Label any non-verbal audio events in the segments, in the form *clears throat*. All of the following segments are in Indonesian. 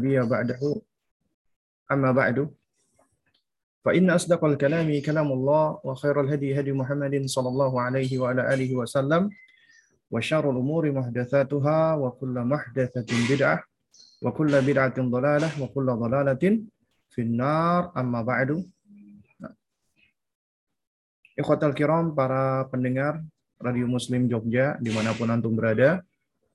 نبي بعده أما بعد فإن أصدق الكلام كلام الله وخير الهدي هدي محمد صلى الله عليه وعلى آله وسلم وشر الأمور محدثاتها وكل محدثة بدعة وكل بدعة ضلالة وكل ضلالة في النار أما بعد Ikhwatal kiram, para pendengar Radio Muslim Jogja, dimanapun antum berada,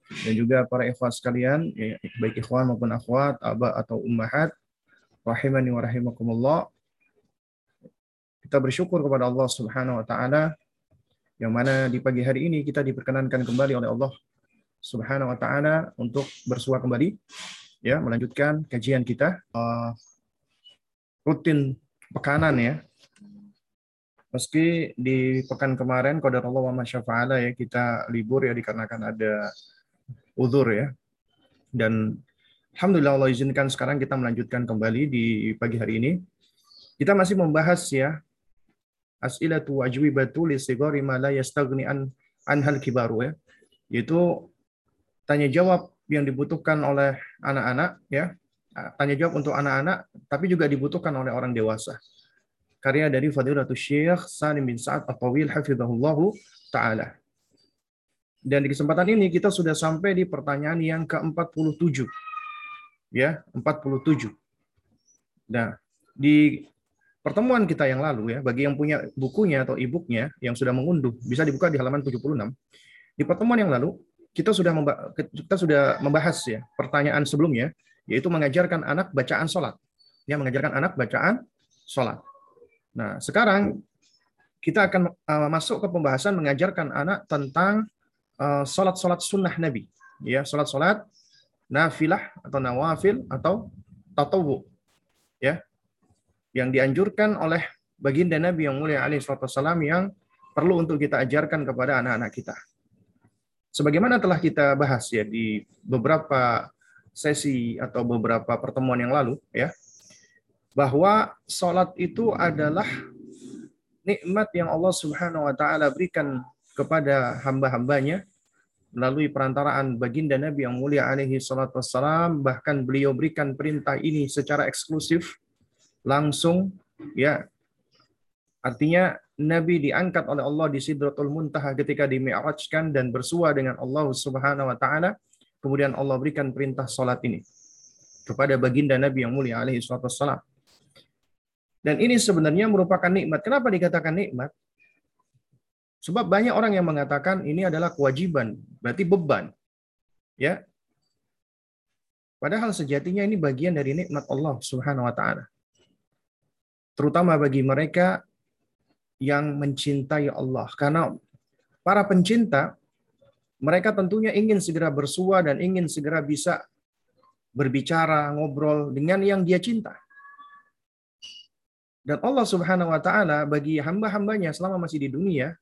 dan juga para ikhwat sekalian, ya, baik ikhwan maupun akhwat, aba atau ummahat, rahimani wa rahimakumullah. Kita bersyukur kepada Allah Subhanahu wa taala yang mana di pagi hari ini kita diperkenankan kembali oleh Allah Subhanahu wa taala untuk bersua kembali ya melanjutkan kajian kita uh, rutin pekanan ya. Meski di pekan kemarin qadarullah wa masyafa'ala ya kita libur ya dikarenakan ada uzur ya. Dan alhamdulillah Allah izinkan sekarang kita melanjutkan kembali di pagi hari ini. Kita masih membahas ya as'ilatu wajwibatu li sigari ma la yastaghni an anhal kibaru ya. Yaitu tanya jawab yang dibutuhkan oleh anak-anak ya. Tanya jawab untuk anak-anak tapi juga dibutuhkan oleh orang dewasa. Karya dari Fadilatul Syekh Salim bin Sa'ad At-Tawil hafizahullahu taala. Dan di kesempatan ini kita sudah sampai di pertanyaan yang ke-47. Ya, 47. Nah, di pertemuan kita yang lalu ya, bagi yang punya bukunya atau e-booknya yang sudah mengunduh, bisa dibuka di halaman 76. Di pertemuan yang lalu, kita sudah kita sudah membahas ya pertanyaan sebelumnya, yaitu mengajarkan anak bacaan sholat. Ya, mengajarkan anak bacaan sholat. Nah, sekarang kita akan uh, masuk ke pembahasan mengajarkan anak tentang sholat-sholat eh, sunnah Nabi. Ya, sholat-sholat nafilah atau nawafil atau tatawu. Ya, yang dianjurkan oleh baginda Nabi yang mulia alaihi yang perlu untuk kita ajarkan kepada anak-anak kita. Sebagaimana telah kita bahas ya di beberapa sesi atau beberapa pertemuan yang lalu ya, bahwa sholat itu adalah nikmat yang Allah Subhanahu wa taala berikan kepada hamba-hambanya melalui perantaraan baginda Nabi yang mulia alaihi salatu wassalam. Bahkan beliau berikan perintah ini secara eksklusif langsung ya. Artinya Nabi diangkat oleh Allah di Sidratul Muntaha ketika dimi'rajkan dan bersua dengan Allah Subhanahu wa taala. Kemudian Allah berikan perintah salat ini kepada baginda Nabi yang mulia alaihi salatu wassalam. Dan ini sebenarnya merupakan nikmat. Kenapa dikatakan nikmat Sebab banyak orang yang mengatakan ini adalah kewajiban, berarti beban. Ya. Padahal sejatinya ini bagian dari nikmat Allah Subhanahu wa taala. Terutama bagi mereka yang mencintai Allah karena para pencinta mereka tentunya ingin segera bersua dan ingin segera bisa berbicara, ngobrol dengan yang dia cinta. Dan Allah Subhanahu wa taala bagi hamba-hambanya selama masih di dunia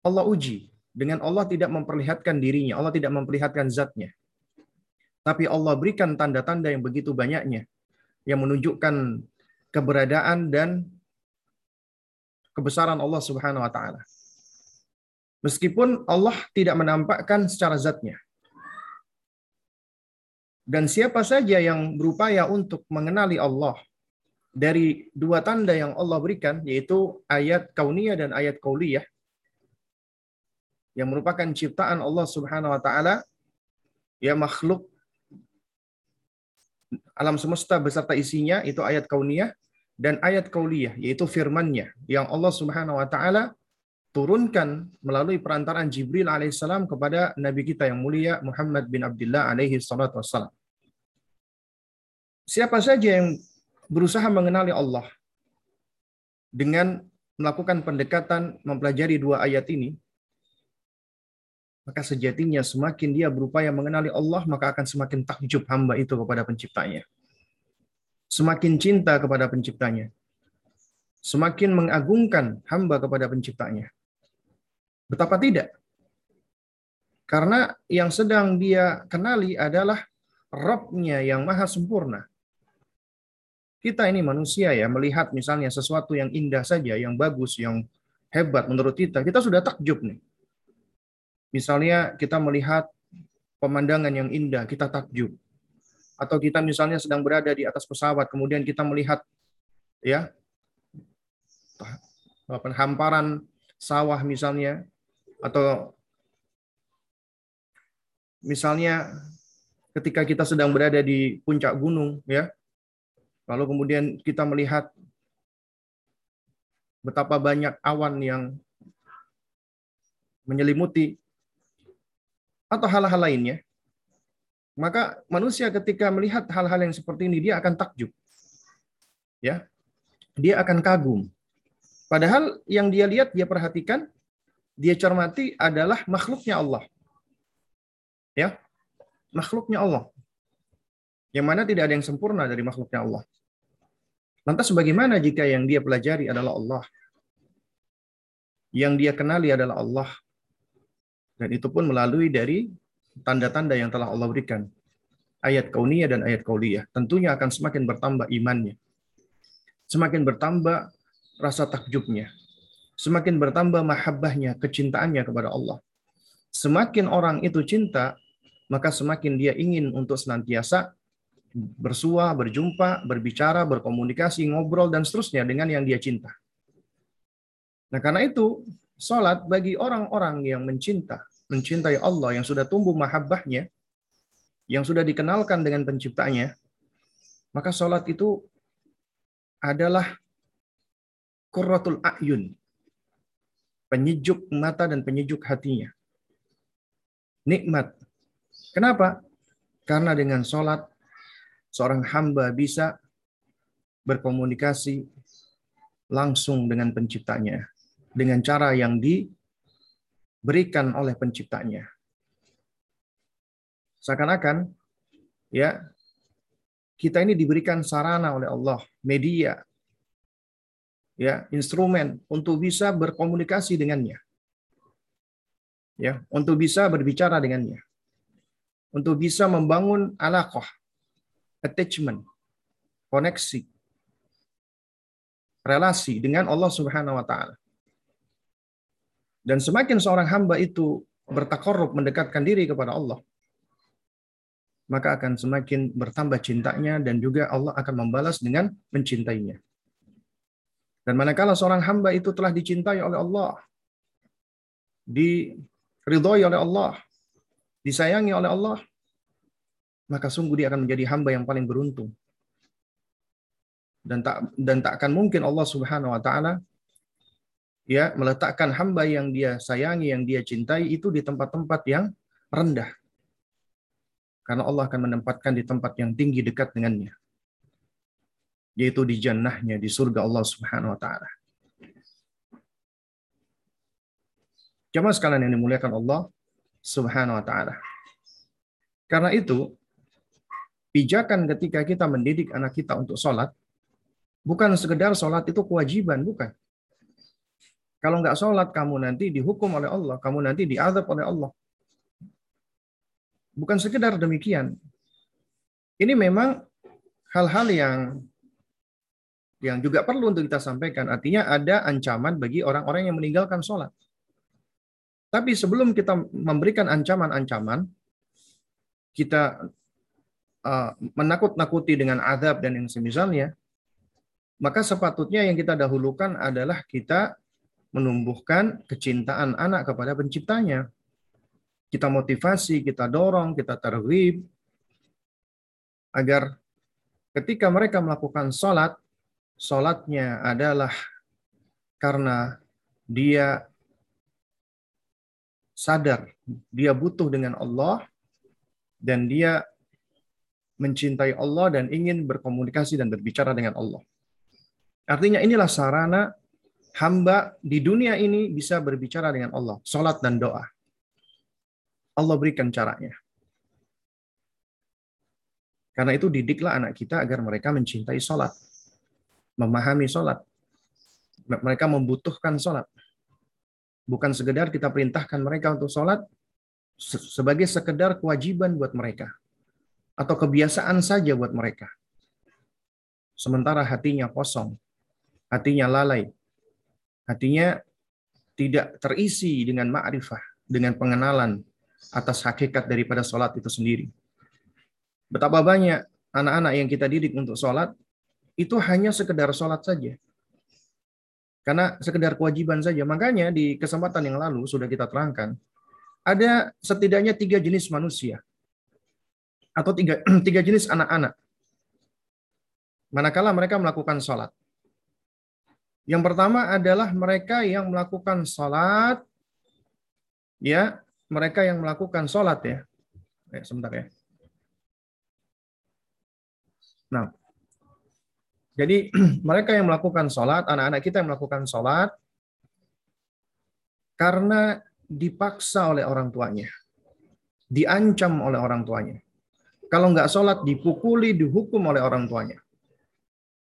Allah uji dengan Allah tidak memperlihatkan dirinya, Allah tidak memperlihatkan zatnya. Tapi Allah berikan tanda-tanda yang begitu banyaknya yang menunjukkan keberadaan dan kebesaran Allah Subhanahu wa taala. Meskipun Allah tidak menampakkan secara zatnya. Dan siapa saja yang berupaya untuk mengenali Allah dari dua tanda yang Allah berikan, yaitu ayat kauniyah dan ayat kauliyah, yang merupakan ciptaan Allah Subhanahu wa taala ya makhluk alam semesta beserta isinya itu ayat kauniyah dan ayat kauliyah yaitu firman-Nya yang Allah Subhanahu wa taala turunkan melalui perantaraan Jibril alaihissalam kepada nabi kita yang mulia Muhammad bin Abdullah alaihi salatu wassalam. Siapa saja yang berusaha mengenali Allah dengan melakukan pendekatan mempelajari dua ayat ini, maka sejatinya semakin dia berupaya mengenali Allah, maka akan semakin takjub hamba itu kepada penciptanya. Semakin cinta kepada penciptanya. Semakin mengagungkan hamba kepada penciptanya. Betapa tidak? Karena yang sedang dia kenali adalah Robnya yang maha sempurna. Kita ini manusia ya, melihat misalnya sesuatu yang indah saja, yang bagus, yang hebat menurut kita, kita sudah takjub nih Misalnya kita melihat pemandangan yang indah, kita takjub. atau kita misalnya sedang berada di atas pesawat kemudian kita melihat ya hamparan sawah misalnya atau misalnya ketika kita sedang berada di puncak gunung ya lalu kemudian kita melihat betapa banyak awan yang menyelimuti atau hal-hal lainnya maka manusia ketika melihat hal-hal yang seperti ini dia akan takjub. Ya. Dia akan kagum. Padahal yang dia lihat, dia perhatikan, dia cermati adalah makhluknya Allah. Ya. Makhluknya Allah. Yang mana tidak ada yang sempurna dari makhluknya Allah. Lantas bagaimana jika yang dia pelajari adalah Allah? Yang dia kenali adalah Allah. Dan itu pun melalui dari tanda-tanda yang telah Allah berikan. Ayat kauniyah dan ayat kauliyah. Tentunya akan semakin bertambah imannya. Semakin bertambah rasa takjubnya. Semakin bertambah mahabbahnya, kecintaannya kepada Allah. Semakin orang itu cinta, maka semakin dia ingin untuk senantiasa bersua, berjumpa, berbicara, berkomunikasi, ngobrol, dan seterusnya dengan yang dia cinta. Nah karena itu, sholat bagi orang-orang yang mencinta, mencintai Allah, yang sudah tumbuh mahabbahnya, yang sudah dikenalkan dengan penciptanya, maka sholat itu adalah kurratul a'yun, penyejuk mata dan penyejuk hatinya. Nikmat. Kenapa? Karena dengan sholat, seorang hamba bisa berkomunikasi langsung dengan penciptanya. Dengan cara yang di berikan oleh penciptanya. Seakan-akan ya kita ini diberikan sarana oleh Allah, media, ya instrumen untuk bisa berkomunikasi dengannya, ya untuk bisa berbicara dengannya, untuk bisa membangun alaqah, attachment, koneksi, relasi dengan Allah Subhanahu Wa Taala. Dan semakin seorang hamba itu bertakorup mendekatkan diri kepada Allah, maka akan semakin bertambah cintanya dan juga Allah akan membalas dengan mencintainya. Dan manakala seorang hamba itu telah dicintai oleh Allah, diridhoi oleh Allah, disayangi oleh Allah, maka sungguh dia akan menjadi hamba yang paling beruntung. Dan tak dan tak akan mungkin Allah Subhanahu wa taala ya meletakkan hamba yang dia sayangi, yang dia cintai itu di tempat-tempat yang rendah. Karena Allah akan menempatkan di tempat yang tinggi dekat dengannya. Yaitu di jannahnya, di surga Allah subhanahu wa ta'ala. Jamaah sekalian yang dimuliakan Allah subhanahu wa ta'ala. Karena itu, pijakan ketika kita mendidik anak kita untuk sholat, bukan sekedar sholat itu kewajiban, bukan. Kalau nggak sholat, kamu nanti dihukum oleh Allah. Kamu nanti diadab oleh Allah. Bukan sekedar demikian. Ini memang hal-hal yang yang juga perlu untuk kita sampaikan. Artinya ada ancaman bagi orang-orang yang meninggalkan sholat. Tapi sebelum kita memberikan ancaman-ancaman, kita uh, menakut-nakuti dengan adab dan yang semisalnya, maka sepatutnya yang kita dahulukan adalah kita menumbuhkan kecintaan anak kepada penciptanya. Kita motivasi, kita dorong, kita terwib, agar ketika mereka melakukan sholat, sholatnya adalah karena dia sadar, dia butuh dengan Allah, dan dia mencintai Allah dan ingin berkomunikasi dan berbicara dengan Allah. Artinya inilah sarana hamba di dunia ini bisa berbicara dengan Allah, sholat dan doa. Allah berikan caranya. Karena itu didiklah anak kita agar mereka mencintai sholat, memahami sholat. Mereka membutuhkan sholat. Bukan sekedar kita perintahkan mereka untuk sholat sebagai sekedar kewajiban buat mereka. Atau kebiasaan saja buat mereka. Sementara hatinya kosong, hatinya lalai, Artinya tidak terisi dengan ma'rifah, dengan pengenalan atas hakikat daripada sholat itu sendiri. Betapa banyak anak-anak yang kita didik untuk sholat itu hanya sekedar sholat saja. Karena sekedar kewajiban saja. Makanya di kesempatan yang lalu sudah kita terangkan, ada setidaknya tiga jenis manusia. Atau tiga, *clears throat* tiga jenis anak-anak. Manakala mereka melakukan sholat. Yang pertama adalah mereka yang melakukan sholat, ya, mereka yang melakukan sholat ya. Eh, sebentar ya. Nah, jadi *clears throat* mereka yang melakukan sholat, anak-anak kita yang melakukan sholat, karena dipaksa oleh orang tuanya, diancam oleh orang tuanya. Kalau nggak sholat, dipukuli, dihukum oleh orang tuanya.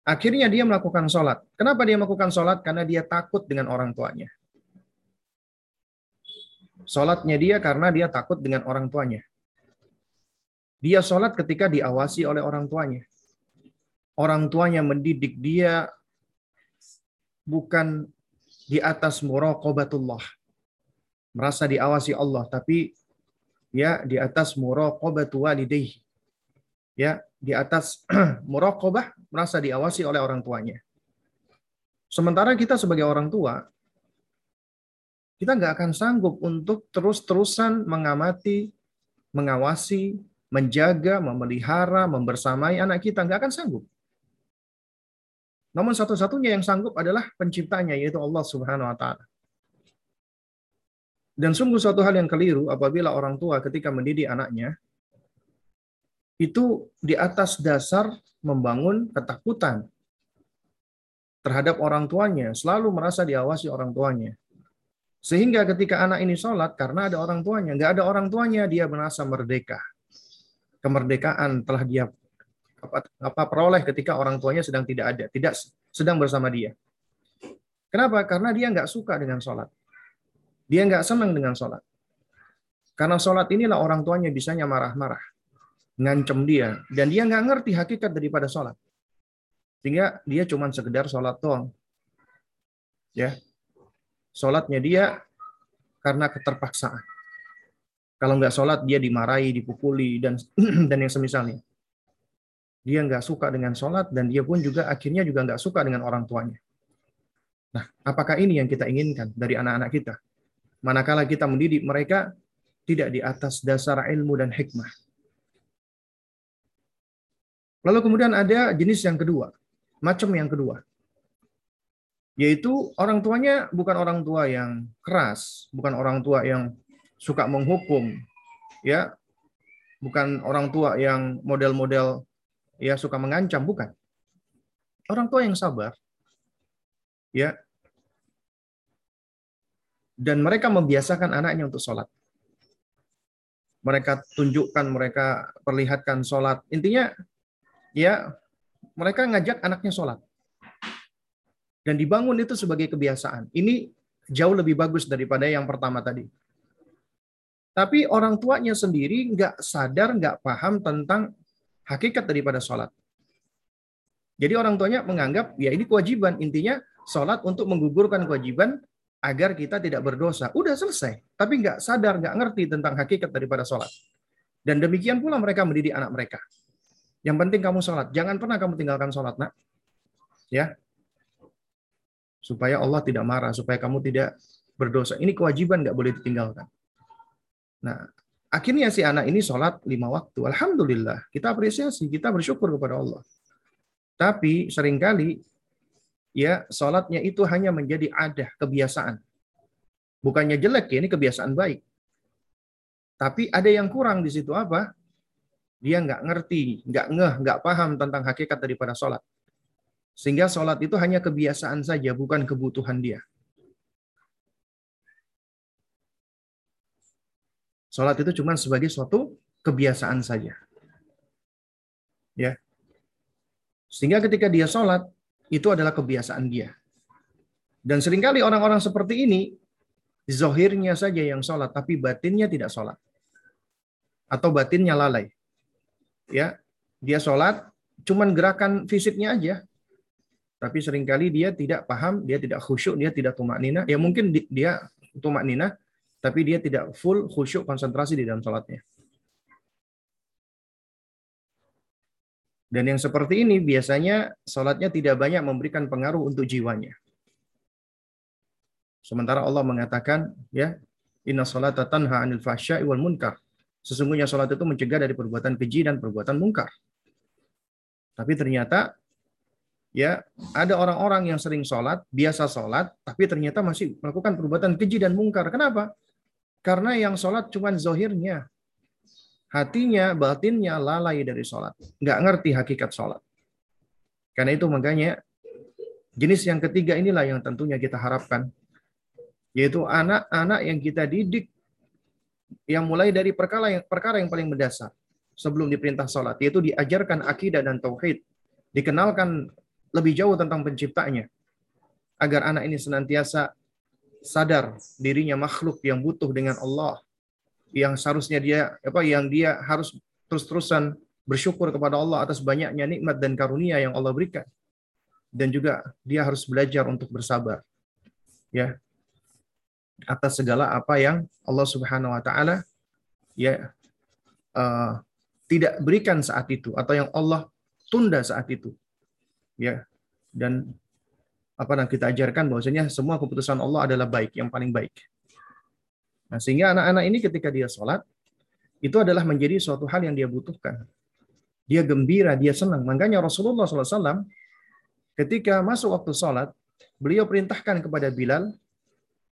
Akhirnya dia melakukan sholat. Kenapa dia melakukan sholat? Karena dia takut dengan orang tuanya. Sholatnya dia karena dia takut dengan orang tuanya. Dia sholat ketika diawasi oleh orang tuanya orang tuanya mendidik dia bukan di atas muraqabatullah. Merasa diawasi Allah, tapi ya di atas muraqabatu walidayhi. Ya, di atas *clears throat* muraqabah merasa diawasi oleh orang tuanya. Sementara kita sebagai orang tua, kita nggak akan sanggup untuk terus-terusan mengamati, mengawasi, menjaga, memelihara, membersamai anak kita. Nggak akan sanggup. Namun satu-satunya yang sanggup adalah penciptanya, yaitu Allah Subhanahu wa Ta'ala. Dan sungguh suatu hal yang keliru apabila orang tua ketika mendidik anaknya itu di atas dasar membangun ketakutan terhadap orang tuanya, selalu merasa diawasi orang tuanya. Sehingga ketika anak ini sholat, karena ada orang tuanya, nggak ada orang tuanya, dia merasa merdeka. Kemerdekaan telah dia apa, apa peroleh ketika orang tuanya sedang tidak ada, tidak sedang bersama dia. Kenapa? Karena dia nggak suka dengan sholat. Dia nggak senang dengan sholat. Karena sholat inilah orang tuanya bisanya marah-marah. Ngancem dia. Dan dia nggak ngerti hakikat daripada sholat. Sehingga dia cuma sekedar sholat doang. Ya. Sholatnya dia karena keterpaksaan. Kalau nggak sholat, dia dimarahi, dipukuli, dan *clears throat* dan yang semisalnya dia nggak suka dengan sholat dan dia pun juga akhirnya juga nggak suka dengan orang tuanya. Nah, apakah ini yang kita inginkan dari anak-anak kita? Manakala kita mendidik mereka tidak di atas dasar ilmu dan hikmah. Lalu kemudian ada jenis yang kedua, macam yang kedua. Yaitu orang tuanya bukan orang tua yang keras, bukan orang tua yang suka menghukum, ya, bukan orang tua yang model-model ya suka mengancam, bukan. Orang tua yang sabar, ya, dan mereka membiasakan anaknya untuk sholat. Mereka tunjukkan, mereka perlihatkan sholat. Intinya, ya, mereka ngajak anaknya sholat. Dan dibangun itu sebagai kebiasaan. Ini jauh lebih bagus daripada yang pertama tadi. Tapi orang tuanya sendiri nggak sadar, nggak paham tentang hakikat daripada sholat. Jadi orang tuanya menganggap ya ini kewajiban. Intinya sholat untuk menggugurkan kewajiban agar kita tidak berdosa. Udah selesai. Tapi nggak sadar, nggak ngerti tentang hakikat daripada sholat. Dan demikian pula mereka mendidik anak mereka. Yang penting kamu sholat. Jangan pernah kamu tinggalkan sholat, nak. Ya. Supaya Allah tidak marah, supaya kamu tidak berdosa. Ini kewajiban nggak boleh ditinggalkan. Nah, Akhirnya si anak ini sholat lima waktu. Alhamdulillah, kita apresiasi, kita bersyukur kepada Allah. Tapi sering kali ya sholatnya itu hanya menjadi ada kebiasaan. Bukannya jelek ya, ini kebiasaan baik. Tapi ada yang kurang di situ apa? Dia nggak ngerti, nggak ngeh, nggak paham tentang hakikat daripada sholat. Sehingga sholat itu hanya kebiasaan saja, bukan kebutuhan dia. Sholat itu cuma sebagai suatu kebiasaan saja. Ya. Sehingga ketika dia sholat, itu adalah kebiasaan dia. Dan sering kali orang-orang seperti ini, zohirnya saja yang sholat, tapi batinnya tidak sholat. Atau batinnya lalai. Ya, Dia sholat, cuman gerakan fisiknya aja. Tapi sering kali dia tidak paham, dia tidak khusyuk, dia tidak tumak nina. Ya mungkin dia tumak nina, tapi dia tidak full khusyuk konsentrasi di dalam sholatnya. Dan yang seperti ini biasanya sholatnya tidak banyak memberikan pengaruh untuk jiwanya. Sementara Allah mengatakan, ya, Inna salata tanha anil fahsya'i wal munkar. Sesungguhnya sholat itu mencegah dari perbuatan keji dan perbuatan mungkar. Tapi ternyata ya ada orang-orang yang sering sholat, biasa sholat, tapi ternyata masih melakukan perbuatan keji dan mungkar. Kenapa? Karena yang sholat cuma zohirnya. Hatinya, batinnya lalai dari sholat. Nggak ngerti hakikat sholat. Karena itu makanya jenis yang ketiga inilah yang tentunya kita harapkan. Yaitu anak-anak yang kita didik yang mulai dari perkara yang perkara yang paling mendasar sebelum diperintah sholat, yaitu diajarkan akidah dan tauhid, dikenalkan lebih jauh tentang penciptanya, agar anak ini senantiasa sadar dirinya makhluk yang butuh dengan Allah, yang seharusnya dia apa yang dia harus terus-terusan bersyukur kepada Allah atas banyaknya nikmat dan karunia yang Allah berikan. Dan juga dia harus belajar untuk bersabar. Ya, atas segala apa yang Allah Subhanahu wa taala ya uh, tidak berikan saat itu atau yang Allah tunda saat itu. Ya. Dan apa yang kita ajarkan bahwasanya semua keputusan Allah adalah baik, yang paling baik. Nah, sehingga anak-anak ini ketika dia sholat, itu adalah menjadi suatu hal yang dia butuhkan. Dia gembira, dia senang. Makanya Rasulullah SAW ketika masuk waktu sholat, beliau perintahkan kepada Bilal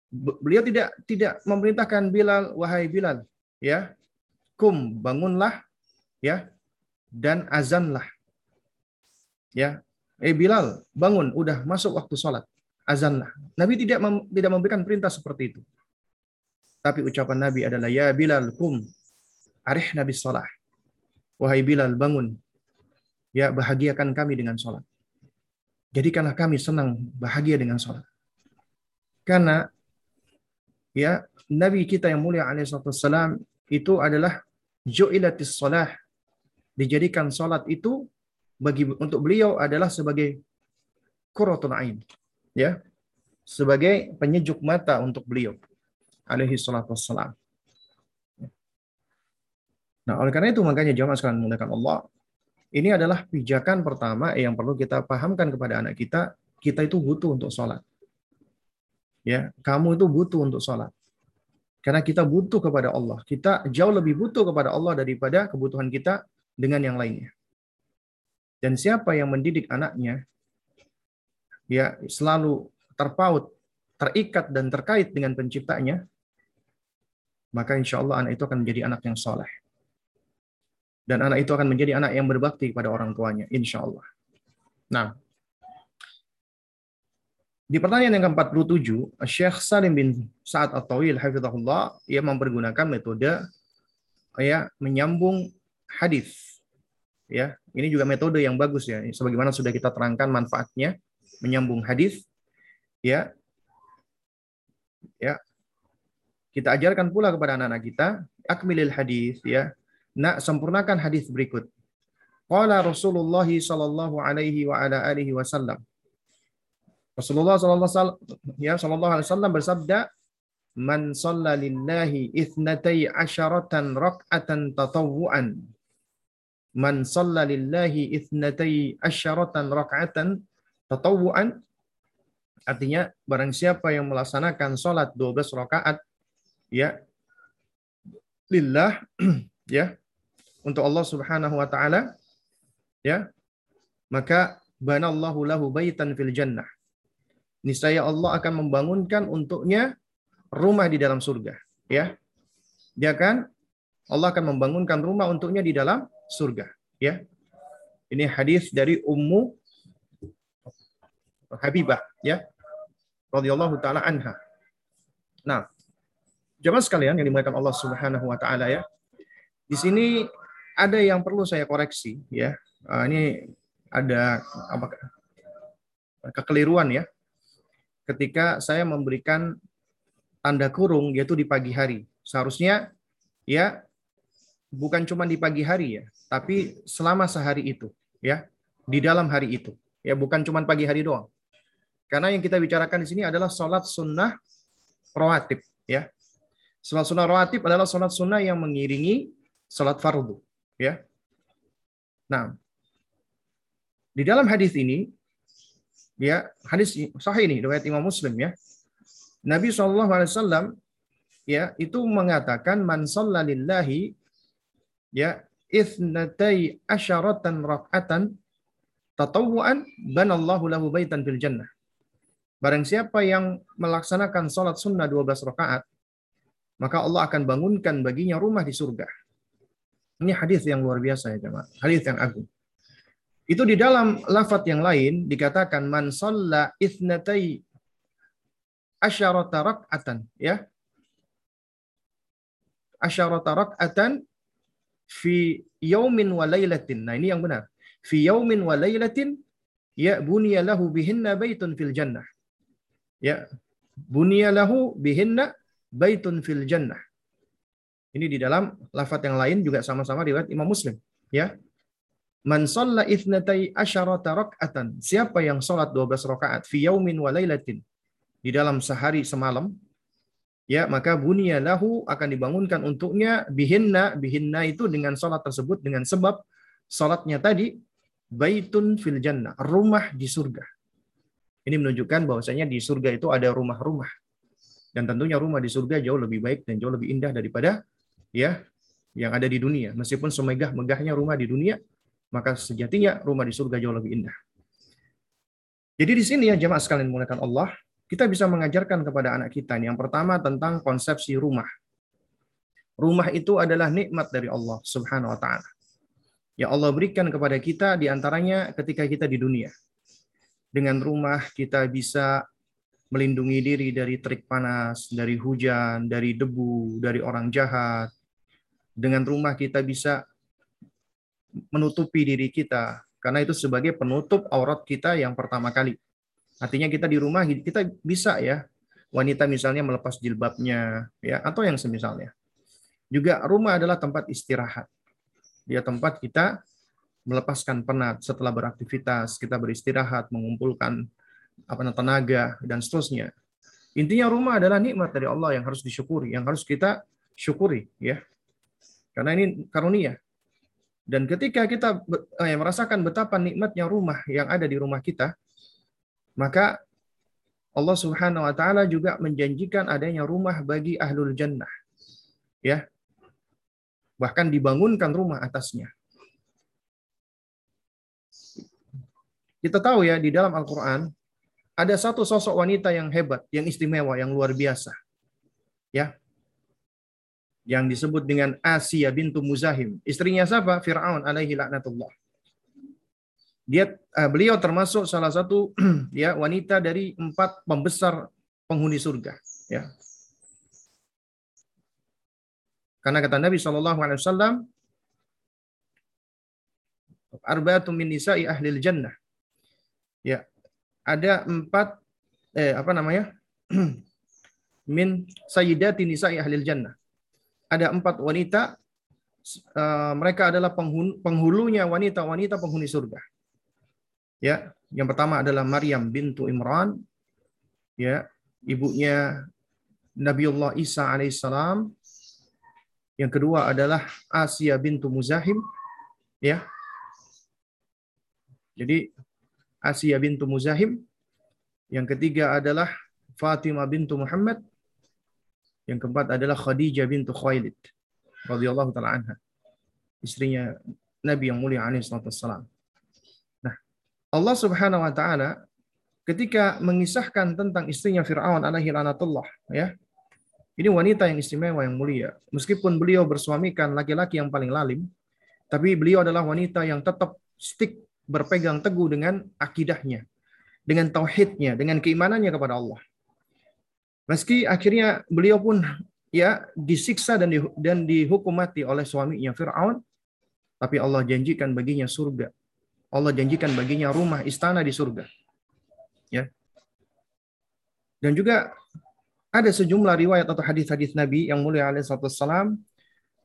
beliau tidak tidak memerintahkan Bilal wahai Bilal ya kum bangunlah ya dan azanlah. Ya eh Bilal bangun udah masuk waktu sholat azanlah. Nabi tidak mem, tidak memberikan perintah seperti itu. Tapi ucapan Nabi adalah ya Bilal kum arih Nabi sholat. Wahai Bilal bangun. Ya bahagiakan kami dengan sholat. Jadikanlah kami senang bahagia dengan sholat. Karena ya Nabi kita yang mulia alaihissalam itu adalah ju'ilatis salah dijadikan salat itu bagi untuk beliau adalah sebagai qurratun ain ya. Sebagai penyejuk mata untuk beliau alaihi salatu wassalam. Nah, oleh karena itu makanya jamaah sekalian menggunakan Allah, ini adalah pijakan pertama yang perlu kita pahamkan kepada anak kita, kita itu butuh untuk sholat. Ya, kamu itu butuh untuk sholat. Karena kita butuh kepada Allah. Kita jauh lebih butuh kepada Allah daripada kebutuhan kita dengan yang lainnya. Dan siapa yang mendidik anaknya, ya selalu terpaut, terikat dan terkait dengan penciptanya, maka insya Allah anak itu akan menjadi anak yang soleh. Dan anak itu akan menjadi anak yang berbakti kepada orang tuanya, insya Allah. Nah, di pertanyaan yang ke-47, Syekh Salim bin Sa'ad At-Tawil hafizahullah ia mempergunakan metode ya menyambung hadis. Ya, ini juga metode yang bagus ya. Sebagaimana sudah kita terangkan manfaatnya menyambung hadis. Ya. Ya. Kita ajarkan pula kepada anak-anak kita akmilil hadis ya. Nak sempurnakan hadis berikut. Qala Rasulullah sallallahu alaihi wa ala alihi wasallam Rasulullah sallallahu ya sallallahu alaihi wasallam bersabda, "Man shalla lillahi ithnatai asyaratan rak'atan tatawwu'an." Man shalla lillahi ithnatai asyaratan rak'atan tatawwu'an artinya barang siapa yang melaksanakan salat 12 rakaat ya lillah *clears throat* ya untuk Allah Subhanahu wa taala ya maka banallahu lahu baitan fil jannah niscaya Allah akan membangunkan untuknya rumah di dalam surga. Ya, dia kan Allah akan membangunkan rumah untuknya di dalam surga. Ya, ini hadis dari Ummu Habibah. Ya, radhiyallahu taala anha. Nah, jemaah sekalian yang dimuliakan Allah Subhanahu wa taala ya. Di sini ada yang perlu saya koreksi ya. Uh, ini ada apa kekeliruan ya ketika saya memberikan tanda kurung yaitu di pagi hari. Seharusnya ya bukan cuma di pagi hari ya, tapi selama sehari itu ya, di dalam hari itu. Ya bukan cuma pagi hari doang. Karena yang kita bicarakan di sini adalah sholat sunnah rawatib ya. Sholat sunnah rawatib adalah sholat sunnah yang mengiringi sholat fardu ya. Nah, Di dalam hadis ini, ya hadis sahih ini riwayat Imam Muslim ya. Nabi SAW ya itu mengatakan man lillahi ya ithnatai asyaratan rak'atan tatawuan banallahu lahu baitan fil jannah. Barang siapa yang melaksanakan sholat sunnah 12 rakaat, maka Allah akan bangunkan baginya rumah di surga. Ini hadis yang luar biasa ya jemaah. Hadis yang agung. Itu di dalam lafat yang lain dikatakan man shalla ithnatai asyarata rak'atan ya. Asyarata rak'atan fi yaumin wa lailatin. Nah, ini yang benar. Fi yaumin wa lailatin ya buniya lahu bihinna baitun fil jannah. Ya, buniya lahu bihinna baitun fil jannah. Ini di dalam lafat yang lain juga sama-sama riwayat Imam Muslim. Ya. Man shalla ithnatai asyarata rak'atan. Siapa yang sholat 12 rakaat fi yaumin wa lailatin. Di dalam sehari semalam. Ya, maka bunia lahu akan dibangunkan untuknya bihinna. Bihinna itu dengan sholat tersebut dengan sebab sholatnya tadi baitun fil jannah. Rumah di surga. Ini menunjukkan bahwasanya di surga itu ada rumah-rumah. Dan tentunya rumah di surga jauh lebih baik dan jauh lebih indah daripada ya yang ada di dunia. Meskipun semegah-megahnya rumah di dunia, maka sejatinya rumah di surga jauh lebih indah. Jadi di sini ya jemaah sekalian menggunakan Allah, kita bisa mengajarkan kepada anak kita yang pertama tentang konsepsi rumah. Rumah itu adalah nikmat dari Allah Subhanahu wa taala. Ya Allah berikan kepada kita di antaranya ketika kita di dunia. Dengan rumah kita bisa melindungi diri dari terik panas, dari hujan, dari debu, dari orang jahat, dengan rumah kita bisa menutupi diri kita karena itu sebagai penutup aurat kita yang pertama kali. Artinya kita di rumah kita bisa ya wanita misalnya melepas jilbabnya ya atau yang semisalnya. Juga rumah adalah tempat istirahat. Dia tempat kita melepaskan penat setelah beraktivitas, kita beristirahat, mengumpulkan apa tenaga dan seterusnya. Intinya rumah adalah nikmat dari Allah yang harus disyukuri, yang harus kita syukuri ya. Karena ini karunia. Dan ketika kita eh, merasakan betapa nikmatnya rumah yang ada di rumah kita, maka Allah Subhanahu wa taala juga menjanjikan adanya rumah bagi ahlul jannah. Ya. Bahkan dibangunkan rumah atasnya. Kita tahu ya di dalam Al-Qur'an ada satu sosok wanita yang hebat, yang istimewa, yang luar biasa. Ya yang disebut dengan Asia bintu Muzahim. Istrinya siapa? Fir'aun alaihi laknatullah. Dia uh, beliau termasuk salah satu *clears throat* ya wanita dari empat pembesar penghuni surga, ya. Karena kata Nabi Shallallahu alaihi min nisa'i ahli jannah. Ya. Ada empat eh apa namanya? *clears throat* min sayyidati nisa'i ahli jannah ada empat wanita, uh, mereka adalah penghulu, penghulunya wanita-wanita penghuni surga. Ya, yang pertama adalah Maryam bintu Imran, ya, ibunya Nabiullah Isa alaihissalam. Yang kedua adalah Asia bintu Muzahim, ya. Jadi Asia bintu Muzahim. Yang ketiga adalah Fatimah bintu Muhammad. Yang keempat adalah Khadijah bintu Khailid radhiyallahu taala anha. Istrinya Nabi yang mulia alaihi wasallam. Nah, Allah Subhanahu wa taala ketika mengisahkan tentang istrinya Firaun alaihi lanatullah ya. Ini wanita yang istimewa yang mulia. Meskipun beliau bersuamikan laki-laki yang paling lalim, tapi beliau adalah wanita yang tetap stick berpegang teguh dengan akidahnya, dengan tauhidnya, dengan keimanannya kepada Allah. Meski akhirnya beliau pun ya disiksa dan di, dan dihukum mati oleh suaminya Firaun, tapi Allah janjikan baginya surga. Allah janjikan baginya rumah istana di surga. Ya. Dan juga ada sejumlah riwayat atau hadis-hadis Nabi yang mulia alaihissalam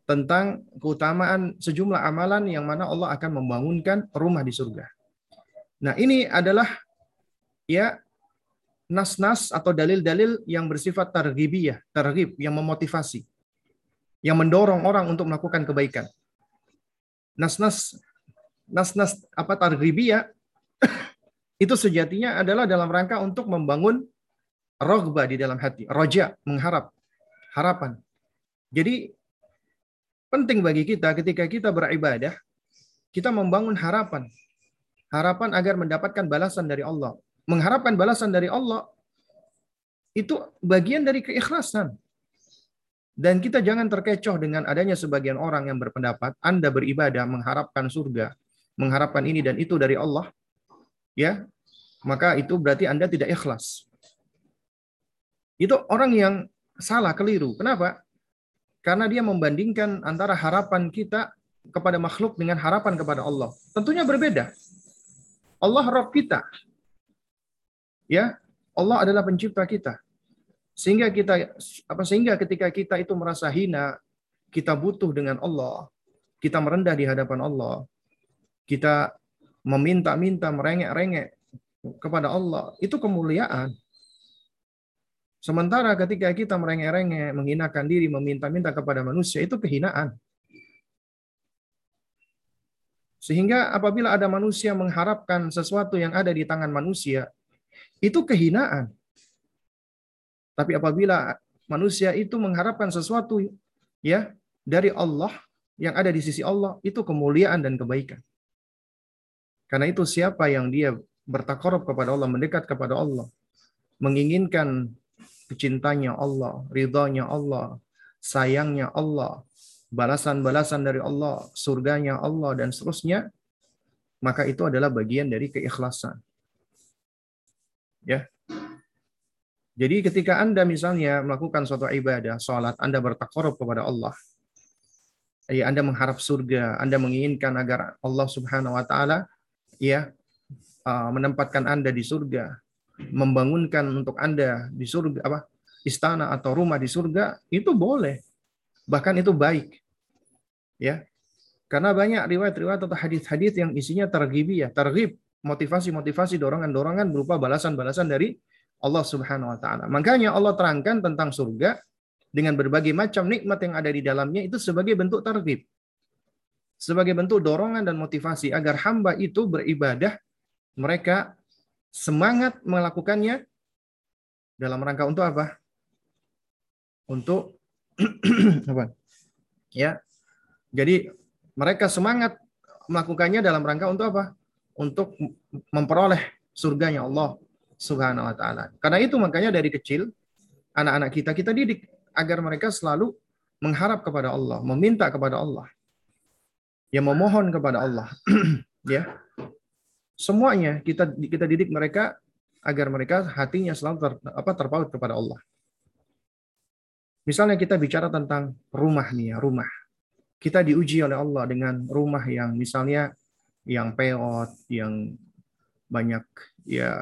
tentang keutamaan sejumlah amalan yang mana Allah akan membangunkan rumah di surga. Nah, ini adalah ya nas-nas atau dalil-dalil yang bersifat targhibiyah, targhib yang memotivasi, yang mendorong orang untuk melakukan kebaikan. Nas-nas nas-nas apa targhibiyah *coughs* Itu sejatinya adalah dalam rangka untuk membangun rogba di dalam hati, roja, mengharap, harapan. Jadi penting bagi kita ketika kita beribadah, kita membangun harapan. Harapan agar mendapatkan balasan dari Allah. Mengharapkan balasan dari Allah itu bagian dari keikhlasan. Dan kita jangan terkecoh dengan adanya sebagian orang yang berpendapat Anda beribadah mengharapkan surga, mengharapkan ini dan itu dari Allah, ya, maka itu berarti Anda tidak ikhlas. Itu orang yang salah, keliru. Kenapa? Karena dia membandingkan antara harapan kita kepada makhluk dengan harapan kepada Allah. Tentunya berbeda. Allah Rabb kita. Ya, Allah adalah pencipta kita. Sehingga kita apa sehingga ketika kita itu merasa hina, kita butuh dengan Allah, kita merendah di hadapan Allah, kita meminta-minta, merengek-rengek kepada Allah, itu kemuliaan. Sementara ketika kita merengek-rengek, menghinakan diri, meminta-minta kepada manusia, itu kehinaan. Sehingga apabila ada manusia mengharapkan sesuatu yang ada di tangan manusia, itu kehinaan. Tapi apabila manusia itu mengharapkan sesuatu ya dari Allah yang ada di sisi Allah itu kemuliaan dan kebaikan. Karena itu siapa yang dia bertakarub kepada Allah, mendekat kepada Allah, menginginkan kecintanya Allah, ridhonya Allah, sayangnya Allah, balasan-balasan dari Allah, surganya Allah dan seterusnya, maka itu adalah bagian dari keikhlasan. Ya, jadi ketika Anda misalnya melakukan suatu ibadah, sholat, Anda bertakarub kepada Allah, ya Anda mengharap surga, Anda menginginkan agar Allah Subhanahu wa taala ya uh, menempatkan Anda di surga, membangunkan untuk Anda di surga apa? istana atau rumah di surga, itu boleh. Bahkan itu baik. Ya. Karena banyak riwayat-riwayat atau hadis-hadis yang isinya tergibi ya, tergib, motivasi-motivasi, dorongan-dorongan berupa balasan-balasan dari Allah Subhanahu wa taala. Makanya Allah terangkan tentang surga dengan berbagai macam nikmat yang ada di dalamnya itu sebagai bentuk targhib. Sebagai bentuk dorongan dan motivasi agar hamba itu beribadah mereka semangat melakukannya dalam rangka untuk apa? Untuk *clears throat* apa? Ya. Jadi mereka semangat melakukannya dalam rangka untuk apa? Untuk memperoleh surganya Allah Subhanahu wa taala. Karena itu makanya dari kecil anak-anak kita kita didik agar mereka selalu mengharap kepada Allah, meminta kepada Allah. Ya memohon kepada Allah. *clears throat* ya. Semuanya kita kita didik mereka agar mereka hatinya selalu ter, apa terpaut kepada Allah. Misalnya kita bicara tentang rumah nih ya, rumah. Kita diuji oleh Allah dengan rumah yang misalnya yang peot, yang banyak ya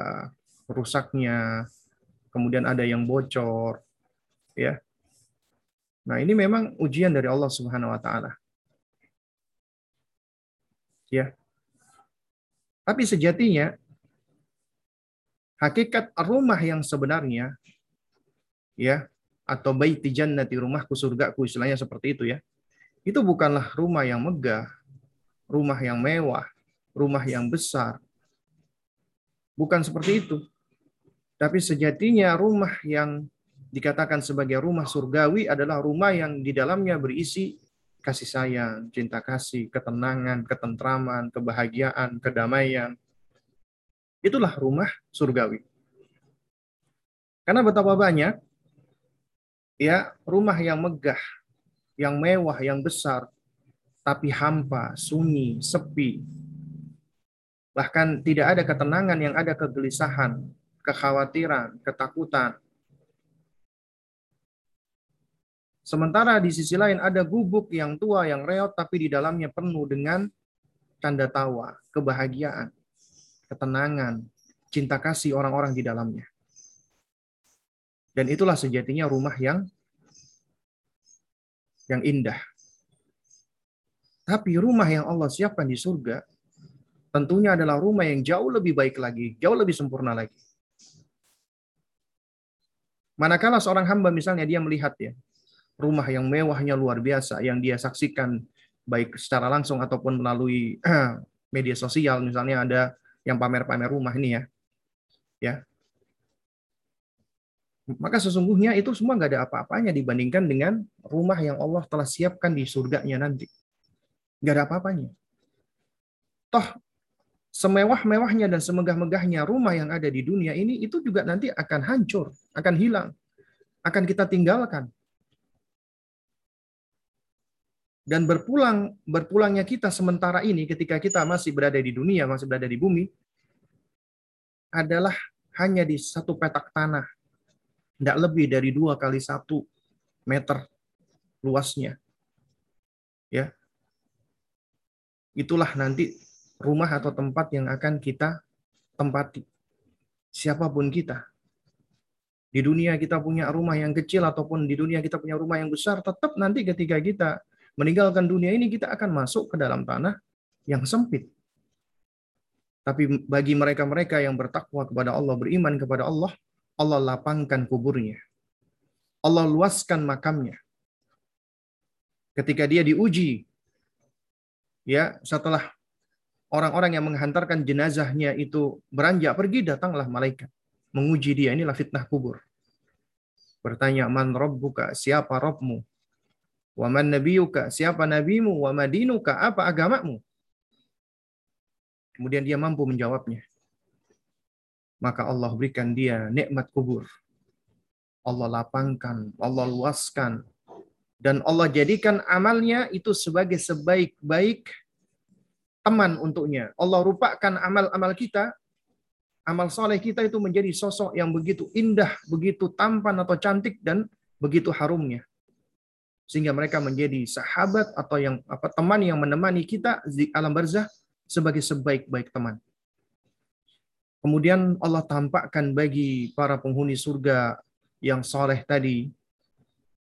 rusaknya, kemudian ada yang bocor, ya. Nah, ini memang ujian dari Allah Subhanahu wa taala. Ya. Tapi sejatinya hakikat rumah yang sebenarnya ya atau baiti jannati rumahku surgaku istilahnya seperti itu ya. Itu bukanlah rumah yang megah, rumah yang mewah, rumah yang besar. Bukan seperti itu. Tapi sejatinya rumah yang dikatakan sebagai rumah surgawi adalah rumah yang di dalamnya berisi kasih sayang, cinta kasih, ketenangan, ketentraman, kebahagiaan, kedamaian. Itulah rumah surgawi. Karena betapa banyak ya rumah yang megah, yang mewah, yang besar, tapi hampa, sunyi, sepi. Bahkan tidak ada ketenangan, yang ada kegelisahan, kekhawatiran, ketakutan. Sementara di sisi lain ada gubuk yang tua, yang reot, tapi di dalamnya penuh dengan tanda tawa, kebahagiaan, ketenangan, cinta kasih orang-orang di dalamnya. Dan itulah sejatinya rumah yang yang indah. Tapi rumah yang Allah siapkan di surga tentunya adalah rumah yang jauh lebih baik lagi, jauh lebih sempurna lagi. Manakala seorang hamba misalnya dia melihat ya rumah yang mewahnya luar biasa yang dia saksikan baik secara langsung ataupun melalui *clears throat* media sosial misalnya ada yang pamer-pamer rumah ini ya. Ya. Maka sesungguhnya itu semua nggak ada apa-apanya dibandingkan dengan rumah yang Allah telah siapkan di surganya nanti. Nggak ada apa-apanya. Toh semewah-mewahnya dan semegah-megahnya rumah yang ada di dunia ini itu juga nanti akan hancur, akan hilang, akan kita tinggalkan. Dan berpulang berpulangnya kita sementara ini ketika kita masih berada di dunia, masih berada di bumi adalah hanya di satu petak tanah. Tidak lebih dari dua kali satu meter luasnya. Ya. Itulah nanti rumah atau tempat yang akan kita tempati. Siapa pun kita. Di dunia kita punya rumah yang kecil ataupun di dunia kita punya rumah yang besar, tetap nanti ketika kita meninggalkan dunia ini kita akan masuk ke dalam tanah yang sempit. Tapi bagi mereka-mereka yang bertakwa kepada Allah, beriman kepada Allah, Allah lapangkan kuburnya. Allah luaskan makamnya. Ketika dia diuji, ya setelah orang-orang yang menghantarkan jenazahnya itu beranjak pergi, datanglah malaikat menguji dia. Inilah fitnah kubur. Bertanya, man rabbuka, siapa Rabbmu? Wa man nabiyuka? Siapa nabimu? Wa madinuka? Apa agamamu? Kemudian dia mampu menjawabnya. Maka Allah berikan dia nikmat kubur. Allah lapangkan, Allah luaskan. Dan Allah jadikan amalnya itu sebagai sebaik-baik teman untuknya. Allah rupakan amal-amal kita, amal soleh kita itu menjadi sosok yang begitu indah, begitu tampan atau cantik, dan begitu harumnya sehingga mereka menjadi sahabat atau yang apa teman yang menemani kita di alam barzah sebagai sebaik-baik teman. Kemudian Allah tampakkan bagi para penghuni surga yang soleh tadi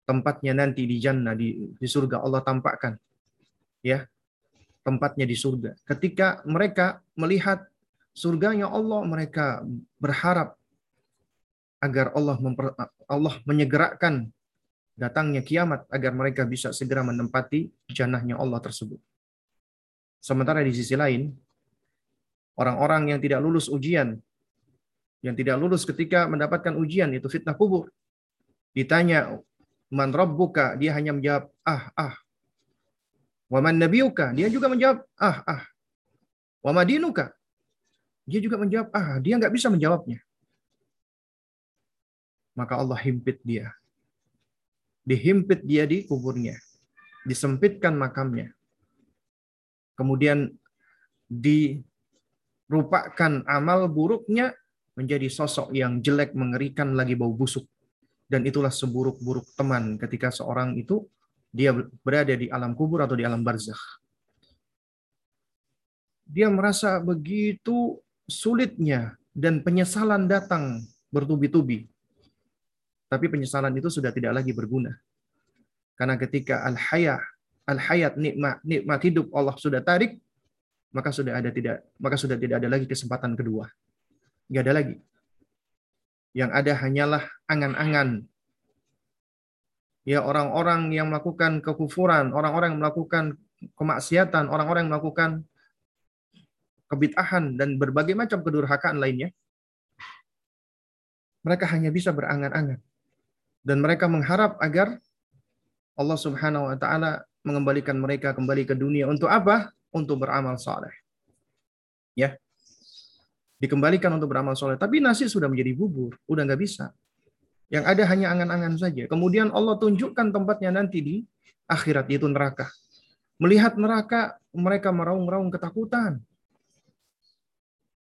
tempatnya nanti di jannah di, di surga Allah tampakkan ya tempatnya di surga. Ketika mereka melihat surganya Allah mereka berharap agar Allah memper, Allah menyegerakan datangnya kiamat agar mereka bisa segera menempati jannahnya Allah tersebut. Sementara di sisi lain, orang-orang yang tidak lulus ujian, yang tidak lulus ketika mendapatkan ujian, itu fitnah kubur. Ditanya, man rabbuka? Dia hanya menjawab, ah, ah. Waman nabiuka? Dia juga menjawab, ah, ah. Wamadinuka? Dia juga menjawab, ah. Dia nggak bisa menjawabnya. Maka Allah himpit dia dihimpit dia di kuburnya, disempitkan makamnya. Kemudian dirupakan amal buruknya menjadi sosok yang jelek, mengerikan, lagi bau busuk. Dan itulah seburuk-buruk teman ketika seorang itu dia berada di alam kubur atau di alam barzakh. Dia merasa begitu sulitnya dan penyesalan datang bertubi-tubi tapi penyesalan itu sudah tidak lagi berguna. Karena ketika al-hayat, al-hayat nikmat, nikmat hidup Allah sudah tarik, maka sudah ada tidak maka sudah tidak ada lagi kesempatan kedua. Enggak ada lagi. Yang ada hanyalah angan-angan. Ya orang-orang yang melakukan kekufuran, orang-orang yang melakukan kemaksiatan, orang-orang yang melakukan kebid'ahan dan berbagai macam kedurhakaan lainnya. Mereka hanya bisa berangan-angan dan mereka mengharap agar Allah Subhanahu wa taala mengembalikan mereka kembali ke dunia untuk apa? Untuk beramal soleh. Ya. Dikembalikan untuk beramal soleh. Tapi nasi sudah menjadi bubur. Udah nggak bisa. Yang ada hanya angan-angan saja. Kemudian Allah tunjukkan tempatnya nanti di akhirat, yaitu neraka. Melihat neraka, mereka meraung-raung ketakutan.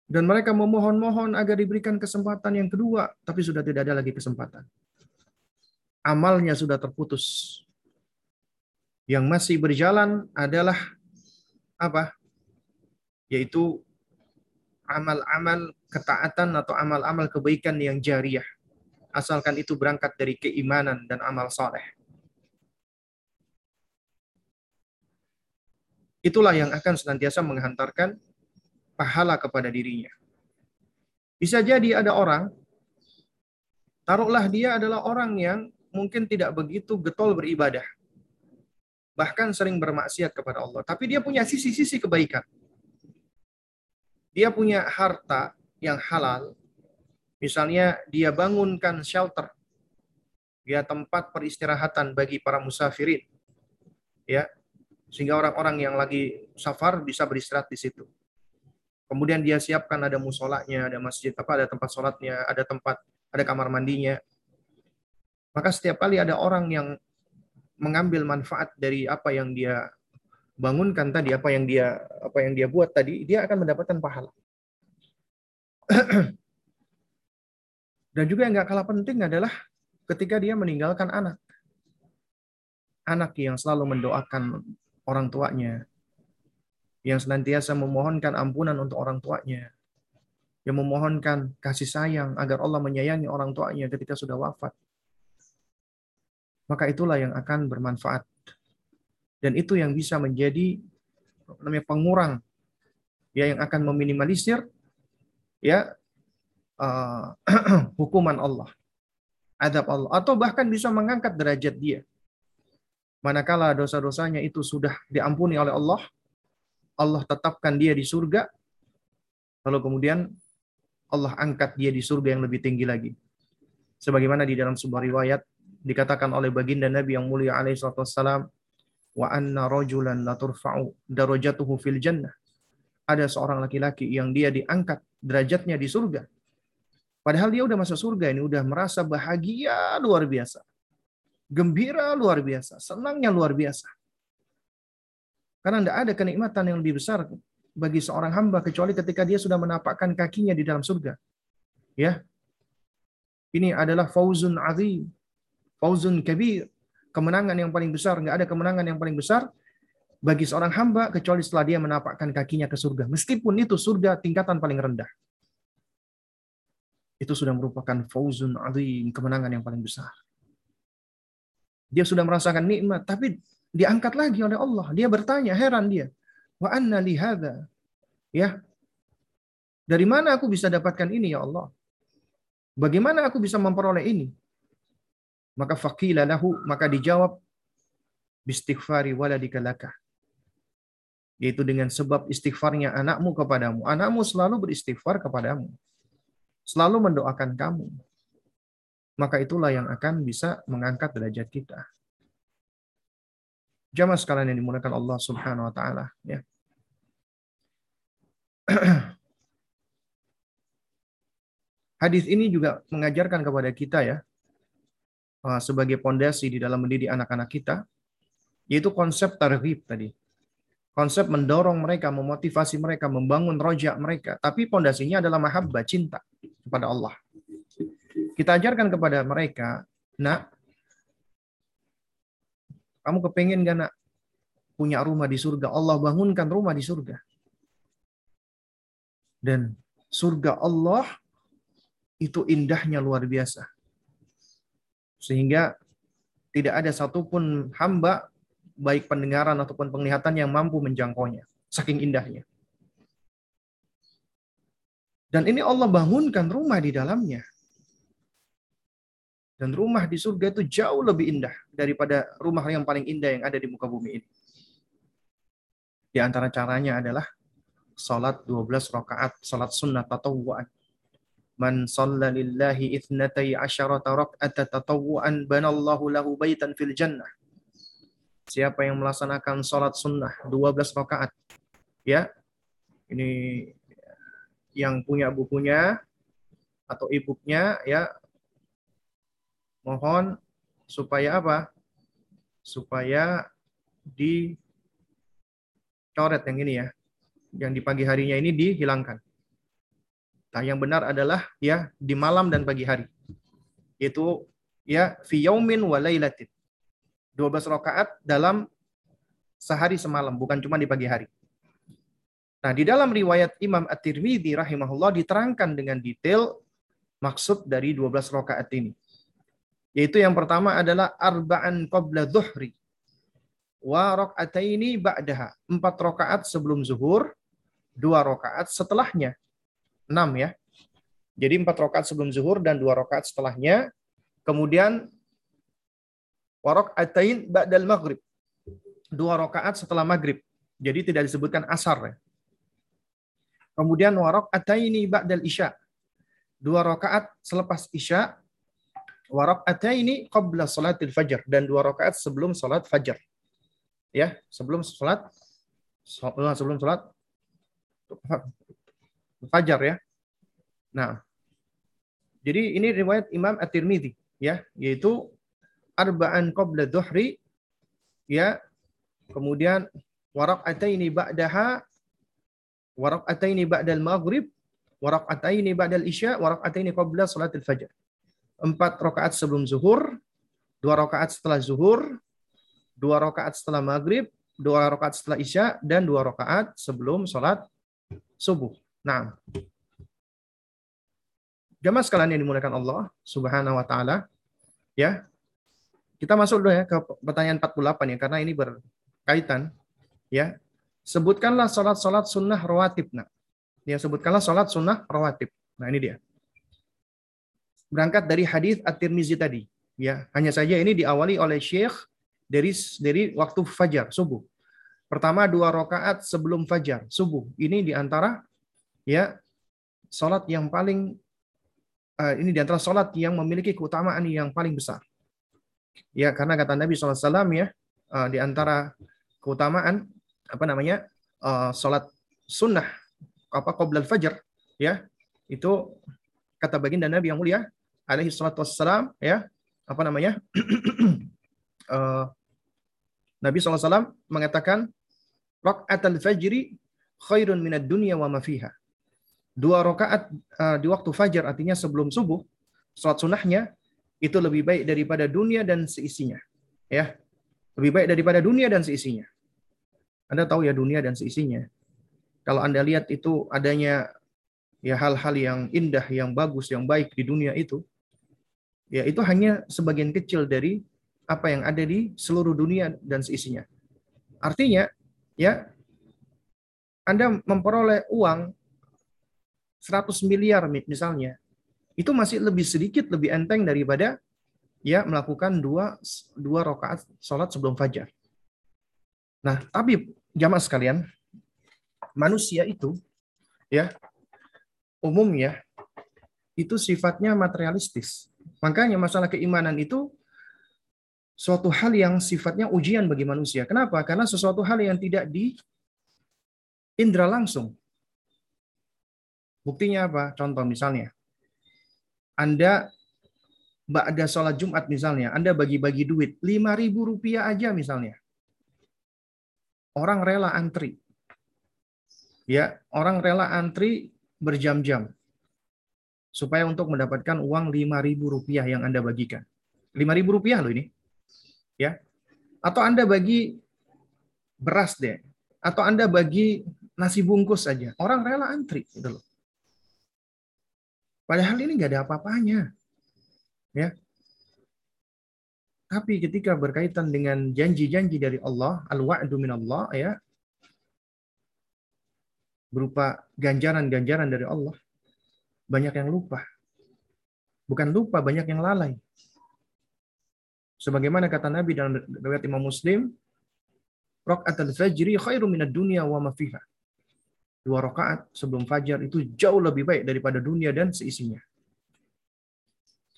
Dan mereka memohon-mohon agar diberikan kesempatan yang kedua, tapi sudah tidak ada lagi kesempatan amalnya sudah terputus. Yang masih berjalan adalah apa? Yaitu amal-amal ketaatan atau amal-amal kebaikan yang jariah. Asalkan itu berangkat dari keimanan dan amal soleh. Itulah yang akan senantiasa menghantarkan pahala kepada dirinya. Bisa jadi ada orang, taruhlah dia adalah orang yang mungkin tidak begitu getol beribadah. Bahkan sering bermaksiat kepada Allah. Tapi dia punya sisi-sisi kebaikan. dia punya harta yang halal, misalnya dia bangunkan shelter, ya tempat peristirahatan bagi para musafirin, ya sehingga orang-orang yang lagi safar bisa beristirahat di situ. Kemudian dia siapkan ada musolanya, ada masjid apa, ada tempat sholatnya, ada tempat, ada kamar mandinya. Maka setiap kali ada orang yang mengambil manfaat dari apa yang dia bangunkan tadi, apa yang dia apa yang dia buat tadi, dia akan mendapatkan pahala. *clears throat* Dan juga yang nggak kalah penting adalah ketika dia meninggalkan anak. Anak yang selalu mendoakan orang tuanya, yang senantiasa memohonkan ampunan untuk orang tuanya, yang memohonkan kasih sayang agar Allah menyayangi orang tuanya ketika sudah wafat. Maka itulah yang akan bermanfaat. Dan itu yang bisa menjadi namanya pengurang ya yang akan meminimalisir ya uh, *clears throat* hukuman Allah, adab Allah atau bahkan bisa mengangkat derajat dia. Manakala dosa-dosanya itu sudah diampuni oleh Allah, Allah tetapkan dia di surga, lalu kemudian Allah angkat dia di surga yang lebih tinggi lagi. Sebagaimana di dalam sebuah riwayat dikatakan oleh baginda Nabi yang mulia alaihi wasallam, wa anna rajulan la turfa'u darajatuhu fil jannah. Ada seorang laki-laki yang dia diangkat derajatnya di surga. Padahal dia udah masuk surga ini udah merasa bahagia luar biasa. Gembira luar biasa, senangnya luar biasa. Karena tidak ada kenikmatan yang lebih besar bagi seorang hamba kecuali ketika dia sudah menapakkan kakinya di dalam surga. Ya. Ini adalah fauzun azim. Fauzun kabir. Kemenangan yang paling besar. Nggak ada kemenangan yang paling besar bagi seorang hamba kecuali setelah dia menapakkan kakinya ke surga. Meskipun itu surga tingkatan paling rendah. Itu sudah merupakan fauzun azim, kemenangan yang paling besar. Dia sudah merasakan nikmat, tapi diangkat lagi oleh Allah. Dia bertanya, heran dia. Wa anna li hadha. Ya. Dari mana aku bisa dapatkan ini ya Allah? Bagaimana aku bisa memperoleh ini? Maka faqila lahu, maka dijawab bistighfari waladika laka. Yaitu dengan sebab istighfarnya anakmu kepadamu. Anakmu selalu beristighfar kepadamu. Selalu mendoakan kamu. Maka itulah yang akan bisa mengangkat derajat kita. Jamaah sekalian yang dimulakan Allah Subhanahu wa taala, ya. *clears throat* Hadis ini juga mengajarkan kepada kita ya uh, sebagai pondasi di dalam mendidik anak-anak kita yaitu konsep targhib tadi. Konsep mendorong mereka, memotivasi mereka, membangun rojak mereka. Tapi pondasinya adalah mahabbah, cinta kepada Allah. Kita ajarkan kepada mereka, nak, kamu kepengen gak nak punya rumah di surga? Allah bangunkan rumah di surga. Dan surga Allah itu indahnya luar biasa. Sehingga tidak ada satupun hamba baik pendengaran ataupun penglihatan yang mampu menjangkaunya. Saking indahnya. Dan ini Allah bangunkan rumah di dalamnya. Dan rumah di surga itu jauh lebih indah daripada rumah yang paling indah yang ada di muka bumi ini. Di antara caranya adalah salat 12 rakaat, salat sunnah tatawwu'an. Man shalla lillahi ithnatai asyarata raka'ata tatawwu'an banallahu lahu baitan fil jannah. Siapa yang melaksanakan salat sunnah 12 rakaat. Ya. Ini yang punya bukunya atau e-booknya ya mohon supaya apa? Supaya dicoret yang ini ya. Yang di pagi harinya ini dihilangkan. Nah, yang benar adalah ya di malam dan pagi hari. Itu ya fi yaumin wa. 12 rakaat dalam sehari semalam, bukan cuma di pagi hari. Nah, di dalam riwayat Imam At-Tirmidzi rahimahullah diterangkan dengan detail maksud dari 12 rakaat ini. Yaitu yang pertama adalah arba'an qabla zuhri. Wa raka'ataini ba'daha. Empat rakaat sebelum zuhur, dua rakaat setelahnya. Enam ya. Jadi empat rakaat sebelum zuhur dan dua rakaat setelahnya. Kemudian warok atain ba'dal maghrib. Dua rakaat setelah maghrib. Jadi tidak disebutkan asar ya. Kemudian warok ataini ba'dal isya. Dua rakaat selepas isya. Warok ataini qabla salatil fajar. Dan dua rakaat sebelum salat fajar. Ya, sebelum salat sebelum salat fajar ya. Nah, jadi ini riwayat Imam At-Tirmidzi ya, yaitu arba'an qabla dhuhri ya, kemudian waraqataini ba'daha waraqataini ba'dal maghrib waraqataini ba'dal isya waraqataini qabla salatil fajr. Empat rakaat sebelum zuhur, dua rakaat setelah zuhur, dua rakaat setelah maghrib, dua rakaat setelah isya dan dua rakaat sebelum salat subuh. Nah, Jamaah sekalian yang dimuliakan Allah Subhanahu wa taala, ya. Kita masuk dulu ya ke pertanyaan 48 ya karena ini berkaitan ya. Sebutkanlah salat-salat sunnah rawatib. Nah, ya sebutkanlah salat sunnah rawatib. Nah, ini dia. Berangkat dari hadis At-Tirmizi tadi, ya. Hanya saja ini diawali oleh Syekh dari dari waktu fajar subuh. Pertama dua rakaat sebelum fajar subuh. Ini di antara ya salat yang paling uh, ini di antara sholat yang memiliki keutamaan yang paling besar. Ya, karena kata Nabi SAW ya, uh, di antara keutamaan apa namanya uh, sholat sunnah apa qoblal fajar ya itu kata baginda Nabi yang mulia alaihi salatu wassalam ya apa namanya uh, *clears throat* Nabi SAW mengatakan rakaat fajri khairun minad dunya wa ma fiha. Dua rakaat uh, di waktu fajar artinya sebelum subuh sholat sunnahnya itu lebih baik daripada dunia dan seisinya ya. Lebih baik daripada dunia dan seisinya. Anda tahu ya dunia dan seisinya. Kalau anda lihat itu adanya ya hal-hal yang indah yang bagus yang baik di dunia itu ya itu hanya sebagian kecil dari apa yang ada di seluruh dunia dan seisinya. Artinya ya anda memperoleh uang 100 miliar misalnya, itu masih lebih sedikit, lebih enteng daripada ya melakukan dua dua rakaat sholat sebelum fajar. Nah, tapi jamaah sekalian, manusia itu ya umumnya itu sifatnya materialistis. Makanya masalah keimanan itu suatu hal yang sifatnya ujian bagi manusia. Kenapa? Karena sesuatu hal yang tidak di indra langsung. Buktinya apa? Contoh misalnya, Anda ada sholat Jumat misalnya, Anda bagi-bagi duit, 5 ribu rupiah aja misalnya. Orang rela antri. Ya, orang rela antri berjam-jam. Supaya untuk mendapatkan uang 5 ribu rupiah yang Anda bagikan. 5 ribu rupiah loh ini. Ya. Atau Anda bagi beras deh. Atau Anda bagi nasi bungkus saja. Orang rela antri. Gitu loh. Padahal ini nggak ada apa-apanya. Ya. Tapi ketika berkaitan dengan janji-janji dari Allah, al-wa'du min Allah ya, berupa ganjaran-ganjaran dari Allah, banyak yang lupa. Bukan lupa, banyak yang lalai. Sebagaimana kata Nabi dalam riwayat Imam Muslim, Rakaat al-fajri khairu minad dunya wa ma fiha dua rakaat sebelum fajar itu jauh lebih baik daripada dunia dan seisinya.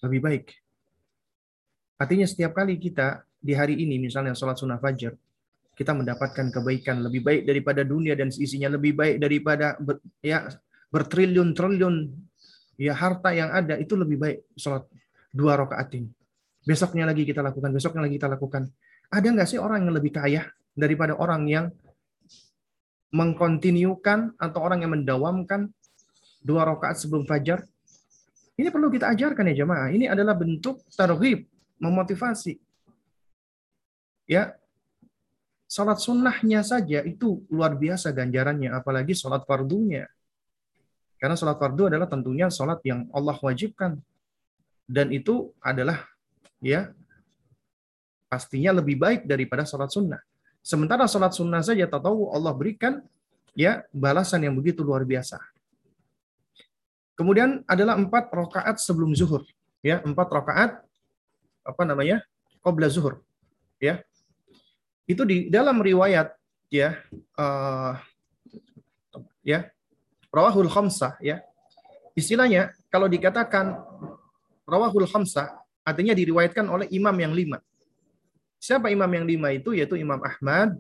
Lebih baik. Artinya setiap kali kita di hari ini misalnya sholat sunnah fajar, kita mendapatkan kebaikan lebih baik daripada dunia dan seisinya, lebih baik daripada ber, ya bertriliun-triliun ya harta yang ada itu lebih baik sholat dua rakaat ini. Besoknya lagi kita lakukan, besoknya lagi kita lakukan. Ada nggak sih orang yang lebih kaya daripada orang yang mengkontinukan atau orang yang mendawamkan dua rakaat sebelum fajar. Ini perlu kita ajarkan ya jemaah. Ini adalah bentuk tarhib, memotivasi. Ya, salat sunnahnya saja itu luar biasa ganjarannya, apalagi salat fardunya. Karena salat fardu adalah tentunya salat yang Allah wajibkan. Dan itu adalah ya pastinya lebih baik daripada salat sunnah. Sementara sholat sunnah saja tak tahu Allah berikan ya balasan yang begitu luar biasa. Kemudian adalah empat rakaat sebelum zuhur, ya empat rakaat apa namanya qabla zuhur, ya itu di dalam riwayat ya uh, ya rawahul khamsah ya. Istilahnya kalau dikatakan rawahul khamsah artinya diriwayatkan oleh imam yang lima. Siapa imam yang lima itu? Yaitu Imam Ahmad,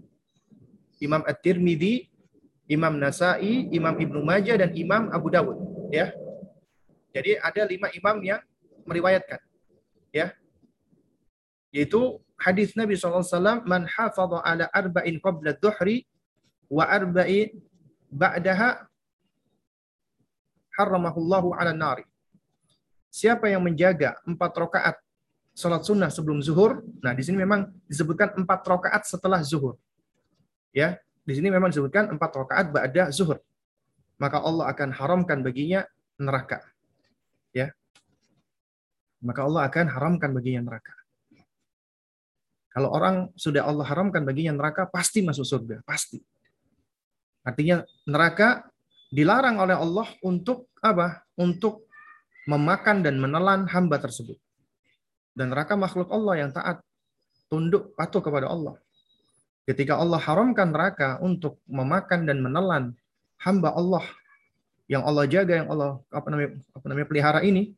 Imam At-Tirmidzi, Imam Nasai, Imam Ibnu Majah dan Imam Abu Dawud. Ya, jadi ada lima imam yang meriwayatkan. Ya, yaitu hadis Nabi SAW, man hafadha ala arba'in qabla dhuhri wa arba'in ba'daha haramahullahu ala nari. Siapa yang menjaga empat rakaat salat sunnah sebelum zuhur, nah di sini memang disebutkan empat rakaat setelah zuhur. Ya, di sini memang disebutkan empat rakaat ba'da zuhur. Maka Allah akan haramkan baginya neraka. Ya. Maka Allah akan haramkan baginya neraka. Kalau orang sudah Allah haramkan baginya neraka, pasti masuk surga, pasti. Artinya neraka dilarang oleh Allah untuk apa? Untuk memakan dan menelan hamba tersebut. Dan neraka makhluk Allah yang taat, tunduk, patuh kepada Allah. Ketika Allah haramkan neraka untuk memakan dan menelan hamba Allah yang Allah jaga, yang Allah apa namanya apa namanya pelihara ini,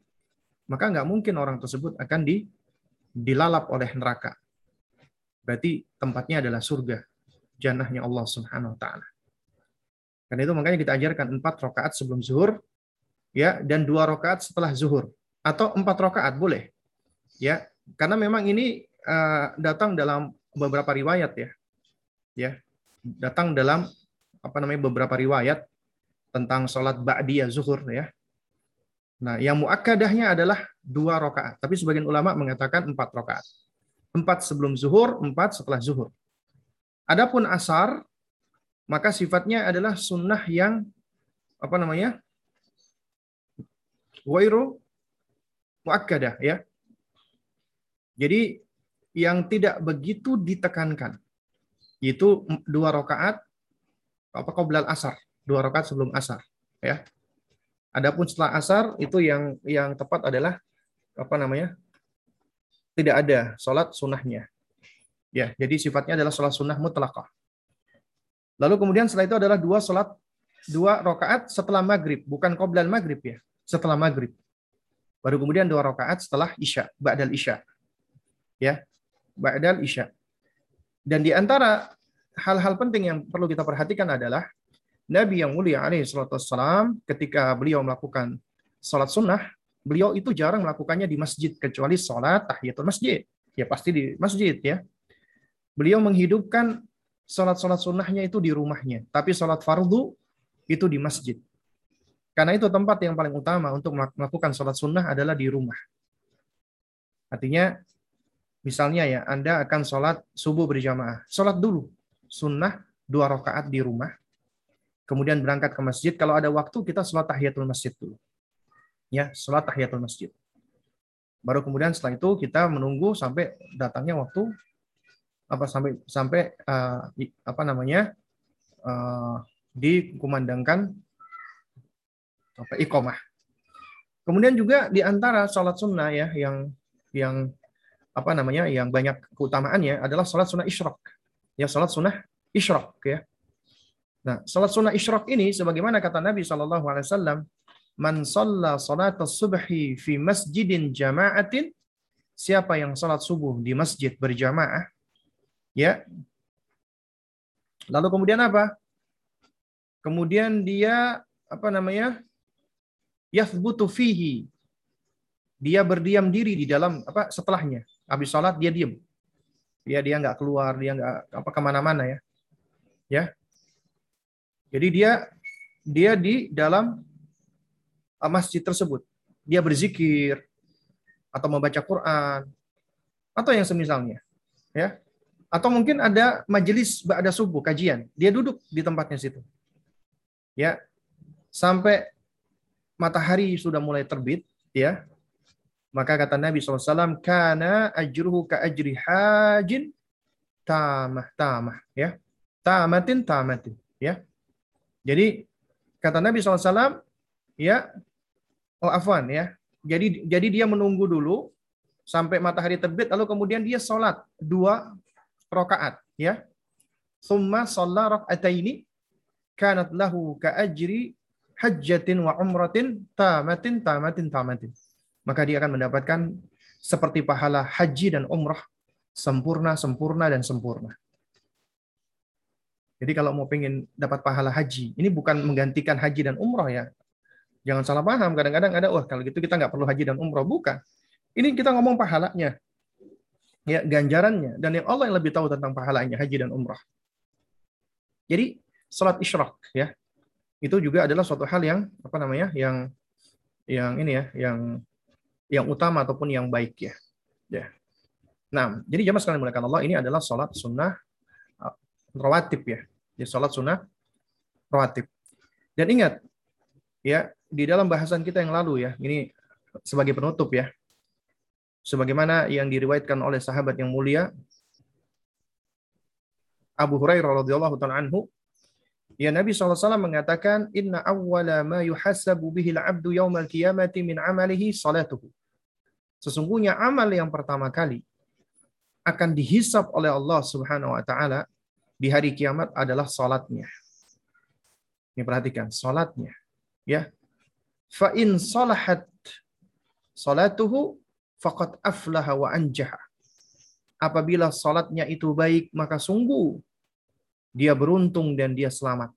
maka nggak mungkin orang tersebut akan di, dilalap oleh neraka. Berarti tempatnya adalah surga, jannahnya Allah Subhanahu wa taala. Karena itu makanya kita ajarkan empat rakaat sebelum zuhur, ya, dan dua rakaat setelah zuhur, atau empat rakaat boleh, ya, karena memang ini uh, datang dalam beberapa riwayat ya, ya, datang dalam apa namanya beberapa riwayat tentang sholat ba'diyah zuhur ya. Nah, yang muakkadahnya adalah dua rakaat, tapi sebagian ulama mengatakan empat rakaat. Empat sebelum zuhur, empat setelah zuhur. Adapun asar maka sifatnya adalah sunnah yang apa namanya? Wairu muakkadah ya. Jadi yang tidak begitu ditekankan itu dua rakaat apa qoblal asar, dua rakaat sebelum asar ya. Adapun setelah asar itu yang yang tepat adalah apa namanya? Tidak ada sholat sunnahnya. Ya, jadi sifatnya adalah sholat sunnah mutlakah. Lalu kemudian setelah itu adalah dua sholat dua rakaat setelah maghrib, bukan qoblal maghrib ya, setelah maghrib. Baru kemudian dua rakaat setelah isya, ba'dal isya. Ya, ba'dal isya. Dan di antara hal-hal penting yang perlu kita perhatikan adalah Nabi yang mulia alaihi salatu wassalam ketika beliau melakukan sholat sunnah, beliau itu jarang melakukannya di masjid kecuali sholat tahiyatul masjid. Ya pasti di masjid ya. Beliau menghidupkan sholat-sholat sunnahnya itu di rumahnya. Tapi sholat fardu itu di masjid. Karena itu tempat yang paling utama untuk melakukan sholat sunnah adalah di rumah. Artinya, misalnya ya, Anda akan sholat subuh berjamaah. Sholat dulu, sunnah dua rakaat di rumah. Kemudian berangkat ke masjid. Kalau ada waktu, kita sholat tahiyatul masjid dulu. Ya, sholat tahiyatul masjid. Baru kemudian setelah itu kita menunggu sampai datangnya waktu apa sampai sampai uh, apa namanya uh, dikumandangkan apa ikomah. Kemudian juga di antara sholat sunnah ya yang yang apa namanya yang banyak keutamaannya adalah sholat sunnah isyrok. Ya sholat sunnah isyrok ya. Nah, sholat sunnah isyrok ini sebagaimana kata Nabi Wasallam, man sholla sholat subhi fi masjidin jamaatin, siapa yang sholat subuh di masjid berjamaah, Ya. Lalu kemudian apa? Kemudian dia apa namanya? Yathbutu fihi. Dia berdiam diri di dalam apa setelahnya. Habis sholat dia diam. Dia dia nggak keluar, dia nggak apa ke mana-mana ya. Ya. Jadi dia dia di dalam uh, masjid tersebut. Dia berzikir atau membaca Quran atau yang semisalnya. Ya. Atau mungkin ada majelis ada subuh kajian, dia duduk di tempatnya situ. Ya. Sampai matahari sudah mulai terbit, ya. Maka kata Nabi SAW, Kana ajruhu ka ajri hajin tamah, tamah. Ya. Tamatin, tamatin. Ya. Jadi, kata Nabi SAW, ya, oh afwan ya. Jadi jadi dia menunggu dulu sampai matahari terbit, lalu kemudian dia sholat dua rakaat ya. Summa shalla raka'ataini kanat lahu ka ajri hajjatin wa umratin tamatin tamatin tamatin. Maka dia akan mendapatkan seperti pahala haji dan umrah sempurna, sempurna, dan sempurna. Jadi kalau mau pengen dapat pahala haji, ini bukan menggantikan haji dan umrah ya. Jangan salah paham, kadang-kadang ada, wah kalau gitu kita nggak perlu haji dan umrah. Bukan. Ini kita ngomong pahalanya. Ya, ganjarannya. Dan yang Allah yang lebih tahu tentang pahalanya, haji dan umrah. Jadi, sholat isyraq ya. Itu juga adalah suatu hal yang, apa namanya, yang yang ini ya, yang yang utama ataupun yang baik ya. Ya. Nah, jadi jamaah sekalian mulakan Allah, ini adalah sholat sunnah uh, rawatib ya. Jadi sholat sunnah rawatib. Dan ingat, ya di dalam bahasan kita yang lalu ya, ini sebagai penutup ya, sebagaimana yang diriwayatkan oleh sahabat yang mulia Abu Hurairah radhiyallahu taala anhu Ya Nabi SAW mengatakan inna awwala ma yuhasabu bihil abdu yaumal qiyamati min amalihi salatuhu. Sesungguhnya amal yang pertama kali akan dihisap oleh Allah Subhanahu wa taala di hari kiamat adalah salatnya. Ini perhatikan, salatnya. Ya. Fa in salahat salatuhu faqad aflaha wa anjaha. Apabila salatnya itu baik, maka sungguh dia beruntung dan dia selamat.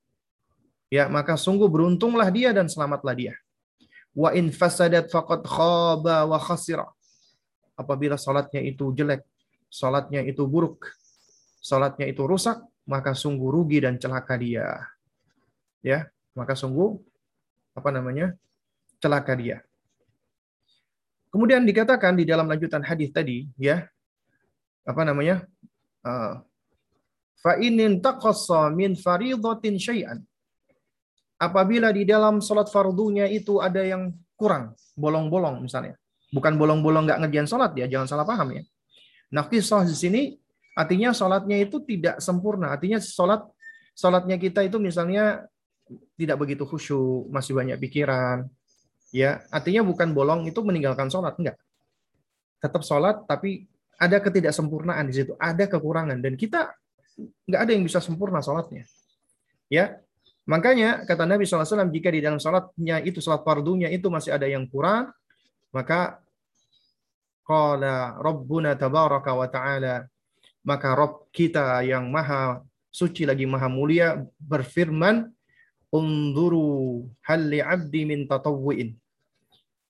Ya, maka sungguh beruntunglah dia dan selamatlah dia. Wa in fasadat faqad khaba wa khasira. Apabila salatnya itu jelek, salatnya itu buruk, salatnya itu rusak, maka sungguh rugi dan celaka dia. Ya, maka sungguh apa namanya? celaka dia. Kemudian dikatakan di dalam lanjutan hadis tadi, ya, apa namanya? Uh, Fa inin taqassa min faridatin syai'an. Apabila di dalam salat fardunya itu ada yang kurang, bolong-bolong misalnya. Bukan bolong-bolong nggak ngerjain salat ya, jangan salah paham ya. Kisah di sini artinya salatnya itu tidak sempurna. Artinya salat salatnya kita itu misalnya tidak begitu khusyuk, masih banyak pikiran. Ya, artinya bukan bolong itu meninggalkan salat, enggak. Tetap salat tapi ada ketidaksempurnaan di situ, ada kekurangan dan kita nggak ada yang bisa sempurna salatnya. Ya, makanya kata Nabi SAW jika di dalam salatnya itu salat fardunya itu masih ada yang kurang, maka Qala Rabbuna tabaraka wa ta'ala. Maka Rabb kita yang maha suci lagi maha mulia berfirman, Unduru hal abdi min tatawwu'in.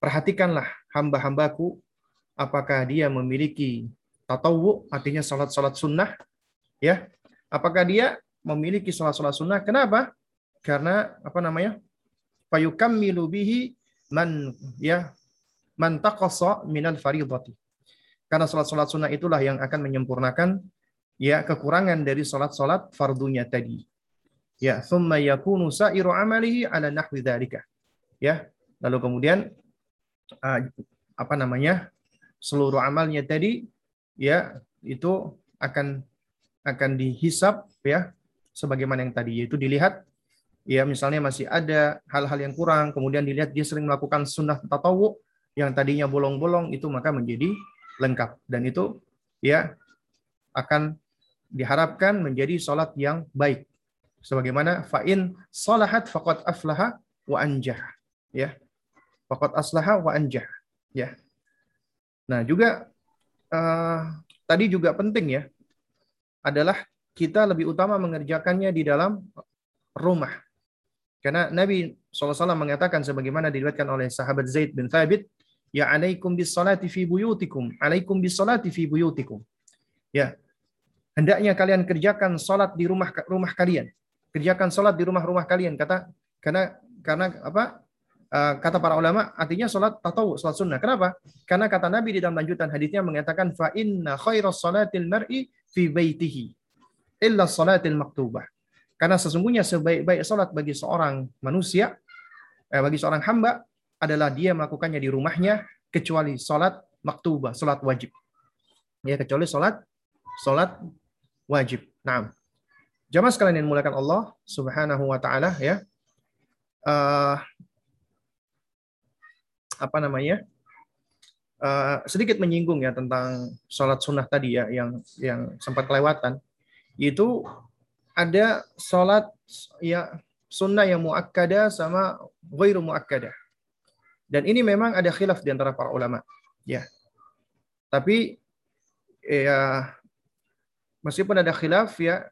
Perhatikanlah hamba-hambaku apakah dia memiliki tatawu artinya salat-salat sunnah ya apakah dia memiliki salat-salat sunnah kenapa karena apa namanya fayukammilu bihi man ya man taqassa minal fardhati. Karena salat-salat sunnah itulah yang akan menyempurnakan ya kekurangan dari salat-salat fardunya tadi. Ya, thumma yakunu sa'iru amalihi ala nahwi dzalika. Ya, lalu kemudian uh, apa namanya? seluruh amalnya tadi ya itu akan akan dihisap ya sebagaimana yang tadi yaitu dilihat ya misalnya masih ada hal-hal yang kurang kemudian dilihat dia sering melakukan sunnah tatawu yang tadinya bolong-bolong itu maka menjadi lengkap. Dan itu ya akan diharapkan menjadi salat yang baik. Sebagaimana fa'in salahat faqad aflaha wa anjah. Ya faqad aslaha wa anjah. Ya. Nah juga uh, tadi juga penting ya adalah kita lebih utama mengerjakannya di dalam rumah karena Nabi SAW mengatakan sebagaimana diriwayatkan oleh sahabat Zaid bin Thabit Ya alaikum bis salati fi buyutikum. Alaikum bis salati fi buyutikum. Ya. Hendaknya kalian kerjakan salat di rumah rumah kalian. Kerjakan salat di rumah-rumah kalian kata karena karena apa? Uh, kata para ulama artinya salat tatawu, salat sunnah. Kenapa? Karena kata Nabi di dalam lanjutan hadisnya mengatakan fa inna khairas salatil mar'i fi baitihi illa salatil maktubah. Karena sesungguhnya sebaik-baik salat bagi seorang manusia eh, bagi seorang hamba adalah dia melakukannya di rumahnya kecuali sholat maktubah, sholat wajib. Ya, kecuali sholat sholat wajib. Nah, jamaah sekalian yang mulakan Allah Subhanahu wa taala ya. Uh, apa namanya? Uh, sedikit menyinggung ya tentang sholat sunnah tadi ya yang yang sempat kelewatan. Itu ada sholat ya sunnah yang muakkada sama ghairu muakkada. Dan ini memang ada khilaf di antara para ulama. Ya. Tapi ya meskipun ada khilaf ya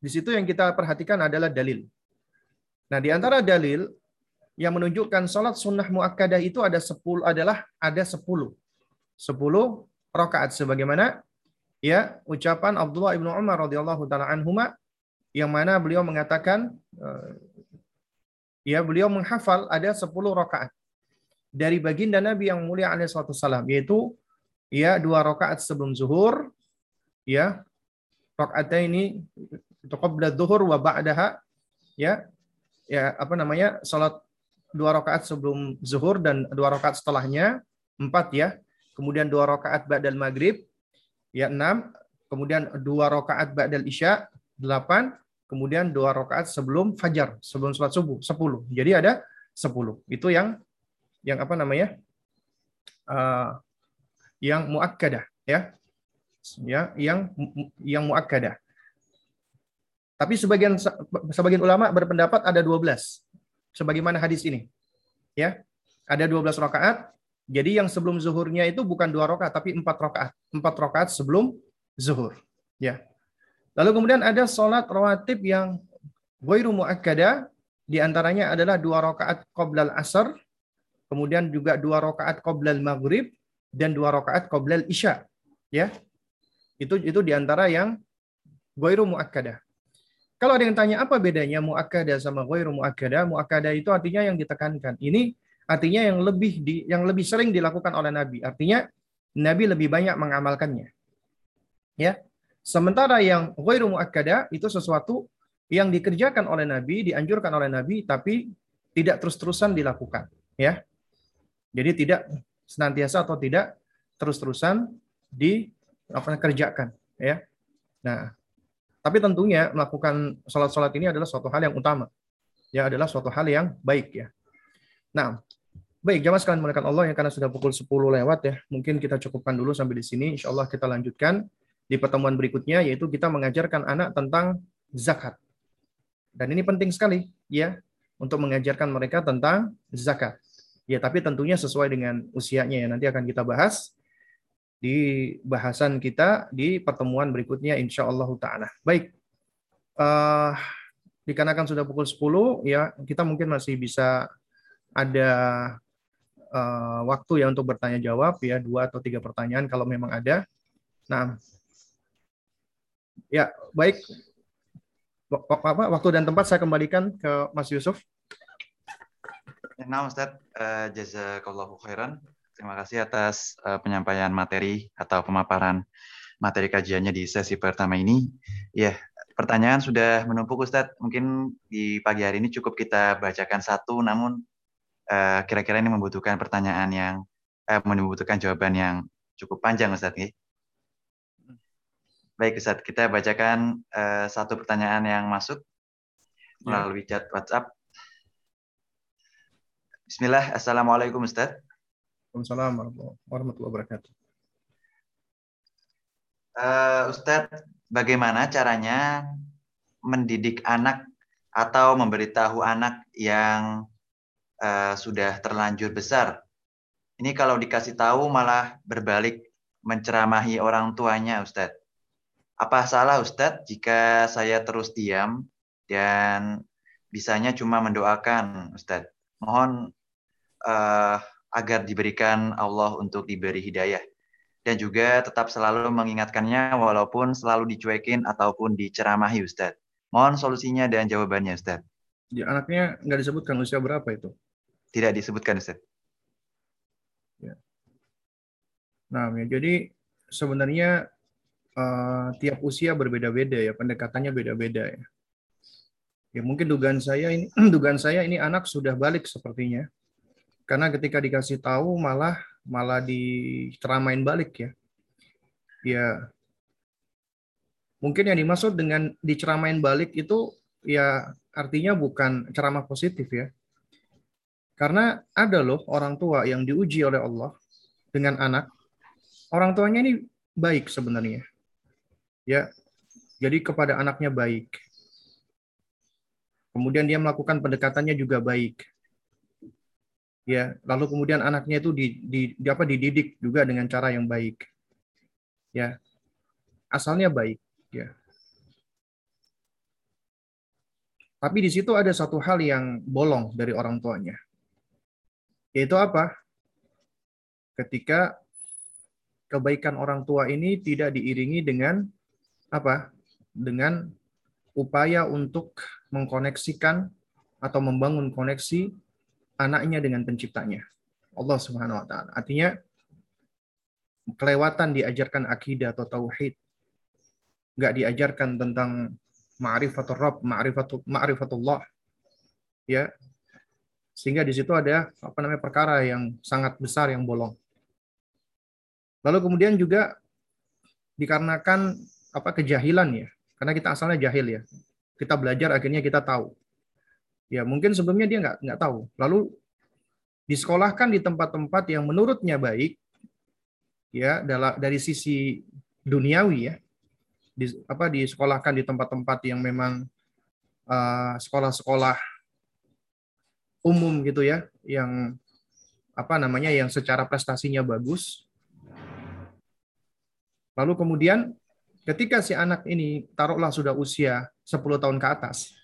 di situ yang kita perhatikan adalah dalil. Nah, di antara dalil yang menunjukkan salat sunnah muakkadah itu ada 10 adalah ada 10. 10 rakaat sebagaimana ya ucapan Abdullah ibnu Umar radhiyallahu taala anhuma yang mana beliau mengatakan eh, ya beliau menghafal ada 10 rakaat dari baginda Nabi yang mulia alaihi salam yaitu ya dua rakaat sebelum zuhur ya rakaat ini qabla dhuhur wa ba'daha ya ya apa namanya salat dua rakaat sebelum zuhur dan dua rakaat setelahnya empat ya kemudian dua rakaat ba'dal maghrib ya enam kemudian dua rakaat ba'dal isya delapan kemudian dua rakaat sebelum fajar sebelum sholat subuh sepuluh jadi ada sepuluh itu yang yang apa namanya uh, yang muakkadah ya ya yang yang muakkadah tapi sebagian sebagian ulama berpendapat ada 12. Sebagaimana hadis ini. Ya. Ada 12 rakaat. Jadi yang sebelum zuhurnya itu bukan dua rakaat tapi empat rakaat. Empat rakaat sebelum zuhur. Ya. Lalu kemudian ada sholat rawatib yang ghairu muakkada di antaranya adalah dua rakaat qoblal asar, kemudian juga dua rakaat qoblal maghrib dan dua rakaat qoblal isya. Ya. Itu itu di antara yang ghairu muakkada. Kalau ada yang tanya apa bedanya muakkadah sama ghairu muakkadah, muakkadah itu artinya yang ditekankan. Ini artinya yang lebih di, yang lebih sering dilakukan oleh Nabi. Artinya Nabi lebih banyak mengamalkannya. Ya. Sementara yang ghairu muakkadah itu sesuatu yang dikerjakan oleh Nabi, dianjurkan oleh Nabi tapi tidak terus-terusan dilakukan, ya. Jadi tidak senantiasa atau tidak terus-terusan dikerjakan, ya. Nah, tapi tentunya melakukan sholat-sholat ini adalah suatu hal yang utama. Ya adalah suatu hal yang baik ya. Nah, baik jamaah sekalian melakukan Allah yang karena sudah pukul 10 lewat ya. Mungkin kita cukupkan dulu sampai di sini. Insya Allah kita lanjutkan di pertemuan berikutnya yaitu kita mengajarkan anak tentang zakat. Dan ini penting sekali ya untuk mengajarkan mereka tentang zakat. Ya, tapi tentunya sesuai dengan usianya ya. Nanti akan kita bahas di bahasan kita di pertemuan berikutnya insya Allah taala. Baik. Uh, dikarenakan sudah pukul 10 ya kita mungkin masih bisa ada uh, waktu ya untuk bertanya jawab ya dua atau tiga pertanyaan kalau memang ada. Nah, ya baik apa waktu dan tempat saya kembalikan ke Mas Yusuf. Nah, Ustaz, uh, jazakallahu khairan. Terima kasih atas uh, penyampaian materi atau pemaparan materi kajiannya di sesi pertama ini. Ya, pertanyaan sudah menumpuk Ustadz. Mungkin di pagi hari ini cukup kita bacakan satu, namun kira eh, kira-kira ini membutuhkan pertanyaan yang, uh, membutuhkan jawaban yang cukup panjang Ustadz. Ya. Baik Ustadz, kita bacakan uh, satu pertanyaan yang masuk ya. melalui chat WhatsApp. Bismillah, Assalamualaikum Ustadz. Waalaikumsalam warahmatullahi wabarakatuh. Uh, Ustadz, bagaimana caranya mendidik anak atau memberitahu anak yang uh, sudah terlanjur besar? Ini kalau dikasih tahu malah berbalik menceramahi orang tuanya, Ustadz. Apa salah Ustadz jika saya terus diam dan bisanya cuma mendoakan, Ustadz? Mohon uh, agar diberikan Allah untuk diberi hidayah dan juga tetap selalu mengingatkannya walaupun selalu dicuekin ataupun diceramahi Ustadz. Mohon solusinya dan jawabannya Ustadz. Ya, anaknya nggak disebutkan usia berapa itu? Tidak disebutkan Ustadz. Ya. Nah, ya, jadi sebenarnya uh, tiap usia berbeda-beda ya, pendekatannya beda-beda ya. Ya mungkin dugaan saya ini *clears throat* dugaan saya ini anak sudah balik sepertinya karena ketika dikasih tahu malah malah diceramain balik ya. Ya mungkin yang dimaksud dengan diceramain balik itu ya artinya bukan ceramah positif ya. Karena ada loh orang tua yang diuji oleh Allah dengan anak. Orang tuanya ini baik sebenarnya. Ya. Jadi kepada anaknya baik. Kemudian dia melakukan pendekatannya juga baik. Ya, lalu kemudian anaknya itu di, di, di apa dididik juga dengan cara yang baik. Ya. Asalnya baik, ya. Tapi di situ ada satu hal yang bolong dari orang tuanya. Yaitu apa? Ketika kebaikan orang tua ini tidak diiringi dengan apa? Dengan upaya untuk mengkoneksikan atau membangun koneksi anaknya dengan penciptanya. Allah Subhanahu wa taala. Artinya kelewatan diajarkan akidah atau tauhid. Enggak diajarkan tentang ma'rifatul Rabb, ma'rifatul ma'rifatullah. Ya. Sehingga di situ ada apa namanya perkara yang sangat besar yang bolong. Lalu kemudian juga dikarenakan apa kejahilan ya. Karena kita asalnya jahil ya. Kita belajar akhirnya kita tahu. Ya mungkin sebelumnya dia nggak nggak tahu. Lalu disekolahkan di tempat-tempat yang menurutnya baik, ya dari sisi duniawi ya, di, apa disekolahkan di tempat-tempat yang memang uh, sekolah-sekolah umum gitu ya, yang apa namanya yang secara prestasinya bagus. Lalu kemudian ketika si anak ini taruhlah sudah usia 10 tahun ke atas.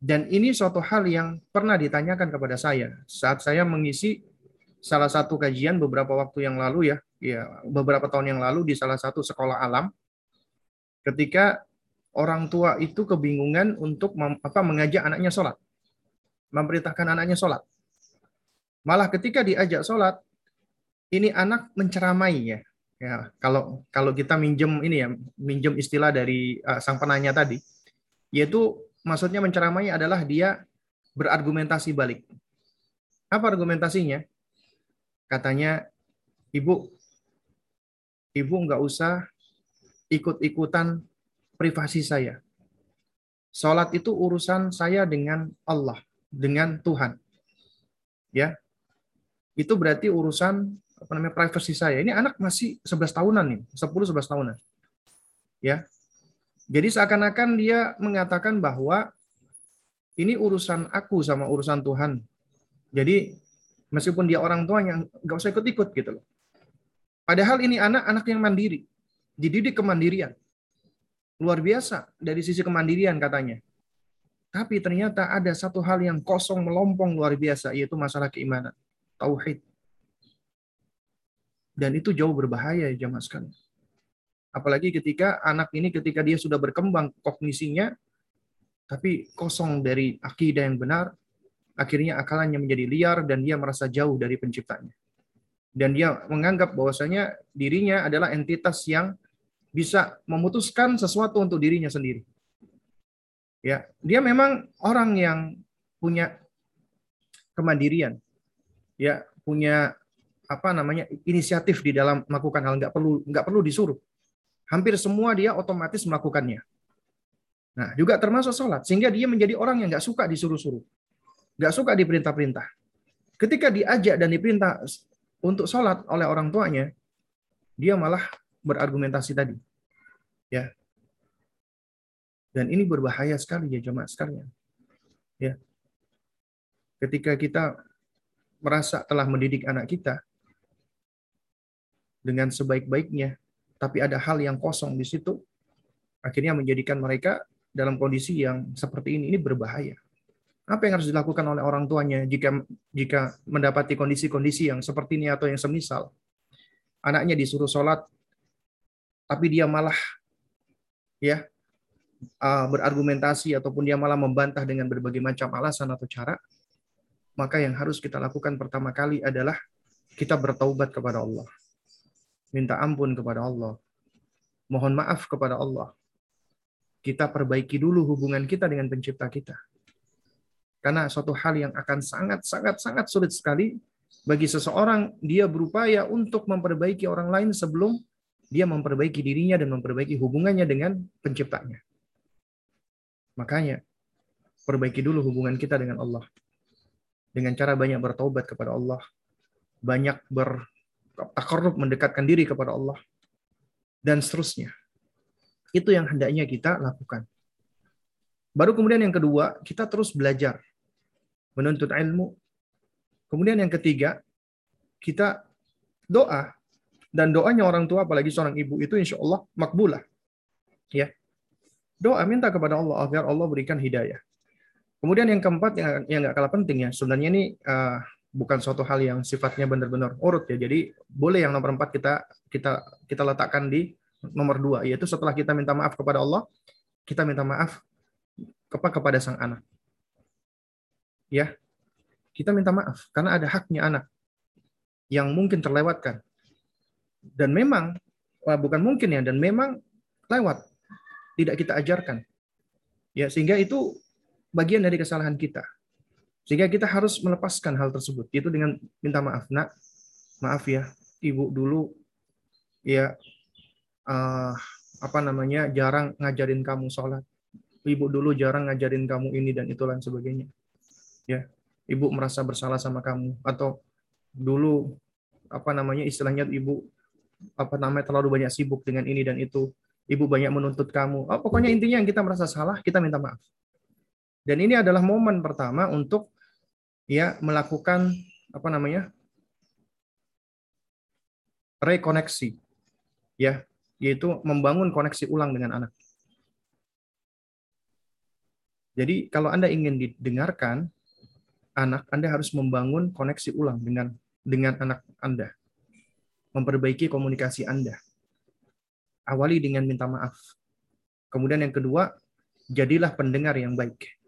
Dan ini suatu hal yang pernah ditanyakan kepada saya saat saya mengisi salah satu kajian beberapa waktu yang lalu ya, ya beberapa tahun yang lalu di salah satu sekolah alam ketika orang tua itu kebingungan untuk apa mengajak anaknya sholat, memerintahkan anaknya sholat. Malah ketika diajak sholat, ini anak menceramai ya, Ya, kalau kalau kita minjem ini ya, minjem istilah dari uh, sang penanya tadi, yaitu maksudnya menceramai adalah dia berargumentasi balik. Apa argumentasinya? Katanya, ibu, ibu nggak usah ikut-ikutan privasi saya. Sholat itu urusan saya dengan Allah, dengan Tuhan. Ya, itu berarti urusan apa namanya privacy saya. Ini anak masih 11 tahunan nih, 10 11 tahunan. Ya. Jadi seakan-akan dia mengatakan bahwa ini urusan aku sama urusan Tuhan. Jadi meskipun dia orang tua yang nggak usah ikut-ikut gitu loh. Padahal ini anak-anak yang mandiri, dididik kemandirian. Luar biasa dari sisi kemandirian katanya. Tapi ternyata ada satu hal yang kosong melompong luar biasa, yaitu masalah keimanan. Tauhid. Dan itu jauh berbahaya ya jamaah sekalian. Apalagi ketika anak ini ketika dia sudah berkembang kognisinya, tapi kosong dari akidah yang benar, akhirnya akalnya menjadi liar dan dia merasa jauh dari penciptanya. Dan dia menganggap bahwasanya dirinya adalah entitas yang bisa memutuskan sesuatu untuk dirinya sendiri. Ya, dia memang orang yang punya kemandirian, ya punya apa namanya inisiatif di dalam melakukan hal. Nggak perlu nggak perlu disuruh. Hampir semua dia otomatis melakukannya. Nah juga termasuk sholat. Sehingga dia menjadi orang yang nggak suka disuruh-suruh. Nggak suka diperintah-perintah. Ketika diajak dan diperintah untuk sholat oleh orang tuanya dia malah berargumentasi tadi. Ya dan ini berbahaya sekali ya jemaat sekalian ya ketika kita merasa telah mendidik anak kita dengan sebaik-baiknya, tapi ada hal yang kosong di situ, akhirnya menjadikan mereka dalam kondisi yang seperti ini ini berbahaya. Apa yang harus dilakukan oleh orang tuanya jika jika mendapati kondisi-kondisi yang seperti ini atau yang semisal? Anaknya disuruh sholat, tapi dia malah ya uh, berargumentasi ataupun dia malah membantah dengan berbagai macam alasan atau cara, maka yang harus kita lakukan pertama kali adalah kita bertaubat kepada Allah minta ampun kepada Allah, mohon maaf kepada Allah. Kita perbaiki dulu hubungan kita dengan pencipta kita. Karena suatu hal yang akan sangat-sangat-sangat sulit sekali bagi seseorang dia berupaya untuk memperbaiki orang lain sebelum dia memperbaiki dirinya dan memperbaiki hubungannya dengan penciptanya. Makanya perbaiki dulu hubungan kita dengan Allah. Dengan cara banyak bertobat kepada Allah, banyak ber takarrub mendekatkan diri kepada Allah dan seterusnya. Itu yang hendaknya kita lakukan. Baru kemudian yang kedua, kita terus belajar. Menuntut ilmu. Kemudian yang ketiga, kita doa. Dan doanya orang tua, apalagi seorang ibu itu insya Allah makbulah. Ya. Doa minta kepada Allah agar Allah berikan hidayah. Kemudian yang keempat yang yang nggak kalah penting ya, sebenarnya ini uh, bukan suatu hal yang sifatnya benar-benar urut ya. Jadi boleh yang nomor empat kita kita kita letakkan di nomor dua, yaitu setelah kita minta maaf kepada Allah, kita minta maaf kepada sang anak. Ya, kita minta maaf karena ada haknya anak yang mungkin terlewatkan. Dan memang bukan mungkin ya, dan memang lewat, tidak kita ajarkan. Ya, sehingga itu bagian dari kesalahan kita. Sehingga kita harus melepaskan hal tersebut, yaitu dengan minta maaf. Nak, maaf ya, ibu dulu ya uh, apa namanya jarang ngajarin kamu sholat. Ibu dulu jarang ngajarin kamu ini dan itu lain sebagainya. Ya, ibu merasa bersalah sama kamu atau dulu apa namanya istilahnya ibu apa namanya terlalu banyak sibuk dengan ini dan itu. Ibu banyak menuntut kamu. Oh, pokoknya intinya yang kita merasa salah, kita minta maaf. Dan ini adalah momen pertama untuk ya melakukan apa namanya rekoneksi ya yaitu membangun koneksi ulang dengan anak. Jadi kalau Anda ingin didengarkan anak, Anda harus membangun koneksi ulang dengan dengan anak Anda. Memperbaiki komunikasi Anda. Awali dengan minta maaf. Kemudian yang kedua, jadilah pendengar yang baik.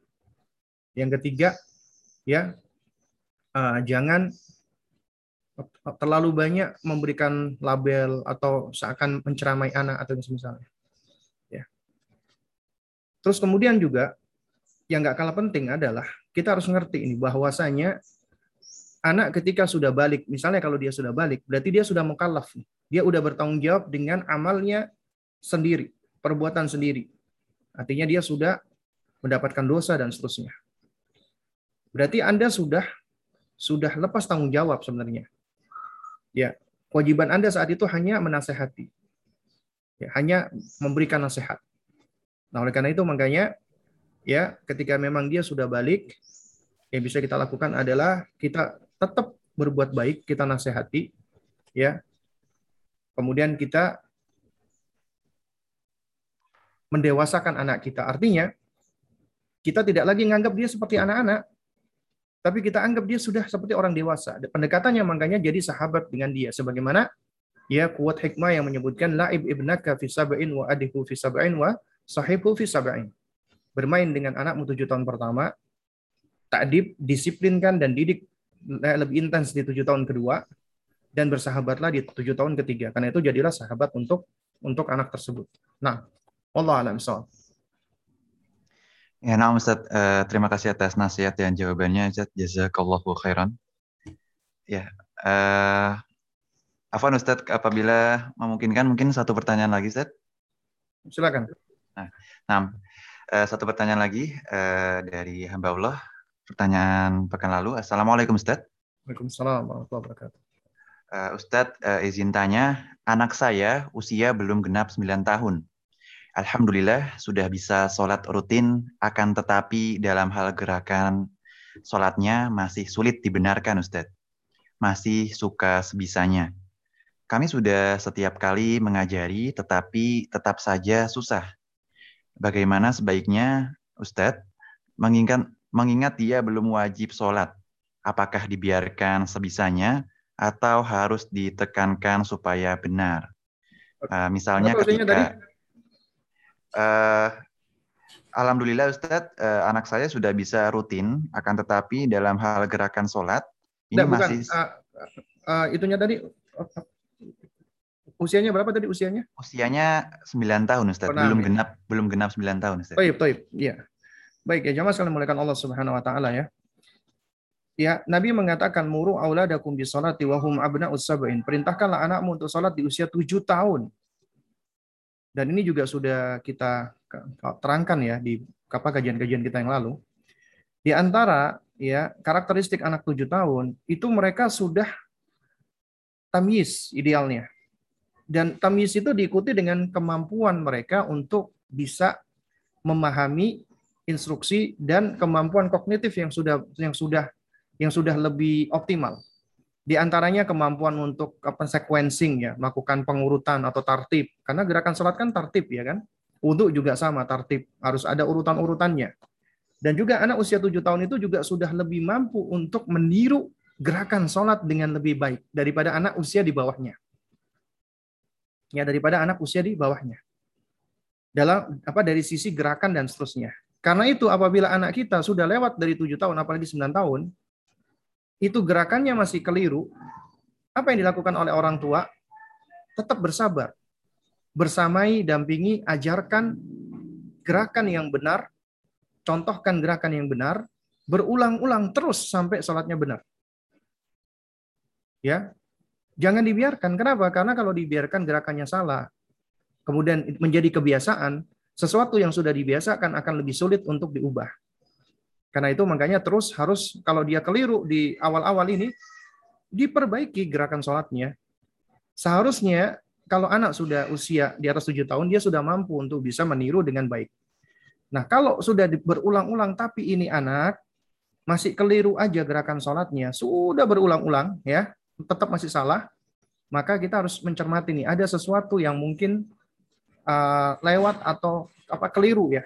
Yang ketiga, ya uh, jangan terlalu banyak memberikan label atau seakan menceramai anak atau misalnya. Ya. Terus kemudian juga yang nggak kalah penting adalah kita harus ngerti ini bahwasanya anak ketika sudah balik, misalnya kalau dia sudah balik, berarti dia sudah mukallaf. Dia udah bertanggung jawab dengan amalnya sendiri, perbuatan sendiri. Artinya dia sudah mendapatkan dosa dan seterusnya. Berarti Anda sudah sudah lepas tanggung jawab sebenarnya. Ya, kewajiban Anda saat itu hanya menasehati. Ya, hanya memberikan nasihat. Nah, oleh karena itu makanya ya ketika memang dia sudah balik, yang bisa kita lakukan adalah kita tetap berbuat baik, kita nasihati ya. Kemudian kita mendewasakan anak kita. Artinya kita tidak lagi menganggap dia seperti anak-anak, tapi kita anggap dia sudah seperti orang dewasa. Pendekatannya makanya jadi sahabat dengan dia. Sebagaimana ya kuat hikmah yang menyebutkan la'ib ibnaka fi sab'in wa adihu fi sab'in wa sahibu fi sab'in. Bermain dengan anakmu tujuh tahun pertama, takdib, disiplinkan dan didik lebih intens di tujuh tahun kedua, dan bersahabatlah di tujuh tahun ketiga. Karena itu jadilah sahabat untuk untuk anak tersebut. Nah, Allah alam soal. Ya, nah Ustaz, uh, terima kasih atas nasihat dan jawabannya Ustaz. Jazakallahu khairan. Ya, uh, Afwan Ustaz, apabila memungkinkan mungkin satu pertanyaan lagi Ustaz. Silakan. Nah, nah uh, satu pertanyaan lagi uh, dari hamba Allah. Pertanyaan pekan lalu. Assalamualaikum Ustaz. Waalaikumsalam warahmatullahi wabarakatuh. Uh, Ustadz, uh, izin tanya, anak saya usia belum genap 9 tahun. Alhamdulillah sudah bisa sholat rutin, akan tetapi dalam hal gerakan sholatnya masih sulit dibenarkan Ustadz. Masih suka sebisanya. Kami sudah setiap kali mengajari, tetapi tetap saja susah. Bagaimana sebaiknya Ustadz mengingat, mengingat dia belum wajib sholat? Apakah dibiarkan sebisanya atau harus ditekankan supaya benar? Uh, misalnya ketika uh, Alhamdulillah Ustadz, uh, anak saya sudah bisa rutin, akan tetapi dalam hal gerakan sholat, ini Tidak, masih... Bukan. Uh, uh, itunya tadi, uh, usianya berapa tadi usianya? Usianya 9 tahun Ustadz, belum ya. genap belum genap 9 tahun Ustadz. Baik, baik. Iya. Baik ya, jamaah sekalian muliakan Allah Subhanahu wa taala ya. Ya, Nabi mengatakan muru auladakum bis salati wa hum abna'us sab'in. Perintahkanlah anakmu untuk salat di usia 7 tahun. Dan ini juga sudah kita terangkan ya di apa kajian-kajian kita yang lalu. Di antara ya karakteristik anak tujuh tahun itu mereka sudah tamis idealnya. Dan tamis itu diikuti dengan kemampuan mereka untuk bisa memahami instruksi dan kemampuan kognitif yang sudah yang sudah yang sudah lebih optimal. Di antaranya kemampuan untuk apa sequencing ya, melakukan pengurutan atau tartib. Karena gerakan sholat kan tartib ya kan. Wudhu juga sama tartib, harus ada urutan-urutannya. Dan juga anak usia tujuh tahun itu juga sudah lebih mampu untuk meniru gerakan sholat dengan lebih baik daripada anak usia di bawahnya. Ya, daripada anak usia di bawahnya. Dalam apa dari sisi gerakan dan seterusnya. Karena itu apabila anak kita sudah lewat dari tujuh tahun, apalagi sembilan tahun, itu gerakannya masih keliru, apa yang dilakukan oleh orang tua? Tetap bersabar. Bersamai, dampingi, ajarkan gerakan yang benar, contohkan gerakan yang benar, berulang-ulang terus sampai sholatnya benar. Ya, jangan dibiarkan. Kenapa? Karena kalau dibiarkan gerakannya salah, kemudian menjadi kebiasaan, sesuatu yang sudah dibiasakan akan lebih sulit untuk diubah. Karena itu makanya terus harus kalau dia keliru di awal-awal ini diperbaiki gerakan sholatnya. Seharusnya kalau anak sudah usia di atas tujuh tahun dia sudah mampu untuk bisa meniru dengan baik. Nah kalau sudah berulang-ulang tapi ini anak masih keliru aja gerakan sholatnya sudah berulang-ulang ya tetap masih salah maka kita harus mencermati nih ada sesuatu yang mungkin uh, lewat atau apa keliru ya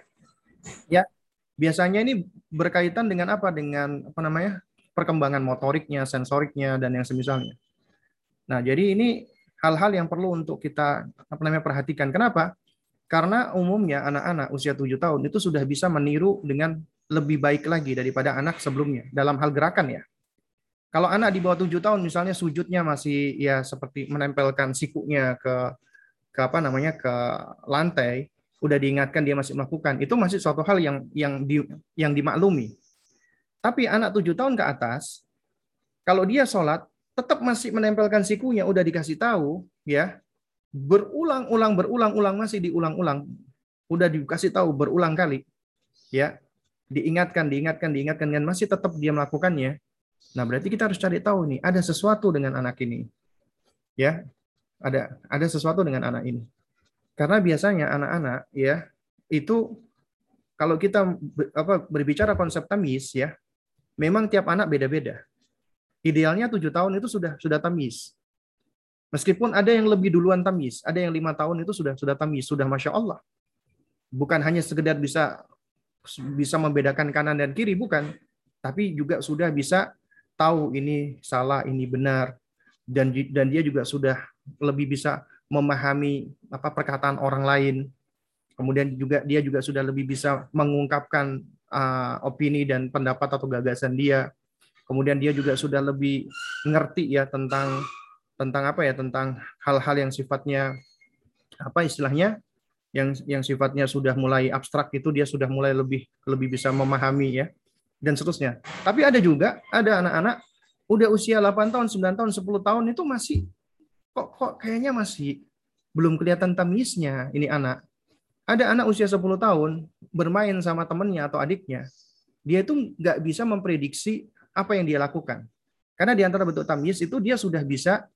ya biasanya ini berkaitan dengan apa? Dengan apa namanya? perkembangan motoriknya, sensoriknya dan yang semisalnya. Nah, jadi ini hal-hal yang perlu untuk kita apa namanya perhatikan. Kenapa? Karena umumnya anak-anak usia 7 tahun itu sudah bisa meniru dengan lebih baik lagi daripada anak sebelumnya dalam hal gerakan ya. Kalau anak di bawah 7 tahun misalnya sujudnya masih ya seperti menempelkan sikunya ke ke apa namanya ke lantai, udah diingatkan dia masih melakukan, itu masih suatu hal yang yang di, yang dimaklumi. Tapi anak tujuh tahun ke atas, kalau dia sholat, tetap masih menempelkan sikunya, udah dikasih tahu, ya, berulang-ulang, berulang-ulang, masih diulang-ulang, udah dikasih tahu berulang kali, ya, diingatkan, diingatkan, diingatkan, dan masih tetap dia melakukannya. Nah, berarti kita harus cari tahu nih, ada sesuatu dengan anak ini, ya, ada ada sesuatu dengan anak ini. Karena biasanya anak-anak ya itu kalau kita apa berbicara konsep tamis ya, memang tiap anak beda-beda. Idealnya tujuh tahun itu sudah sudah tamis. Meskipun ada yang lebih duluan tamis, ada yang lima tahun itu sudah sudah tamis, sudah masya Allah. Bukan hanya sekedar bisa bisa membedakan kanan dan kiri, bukan, tapi juga sudah bisa tahu ini salah, ini benar, dan dan dia juga sudah lebih bisa memahami apa perkataan orang lain. Kemudian juga dia juga sudah lebih bisa mengungkapkan uh, opini dan pendapat atau gagasan dia. Kemudian dia juga sudah lebih ngerti ya tentang tentang apa ya tentang hal-hal yang sifatnya apa istilahnya yang yang sifatnya sudah mulai abstrak itu dia sudah mulai lebih lebih bisa memahami ya dan seterusnya. Tapi ada juga ada anak-anak udah usia 8 tahun, 9 tahun, 10 tahun itu masih kok kok kayaknya masih belum kelihatan tamisnya ini anak. Ada anak usia 10 tahun bermain sama temennya atau adiknya. Dia itu nggak bisa memprediksi apa yang dia lakukan. Karena di antara bentuk tamis itu dia sudah bisa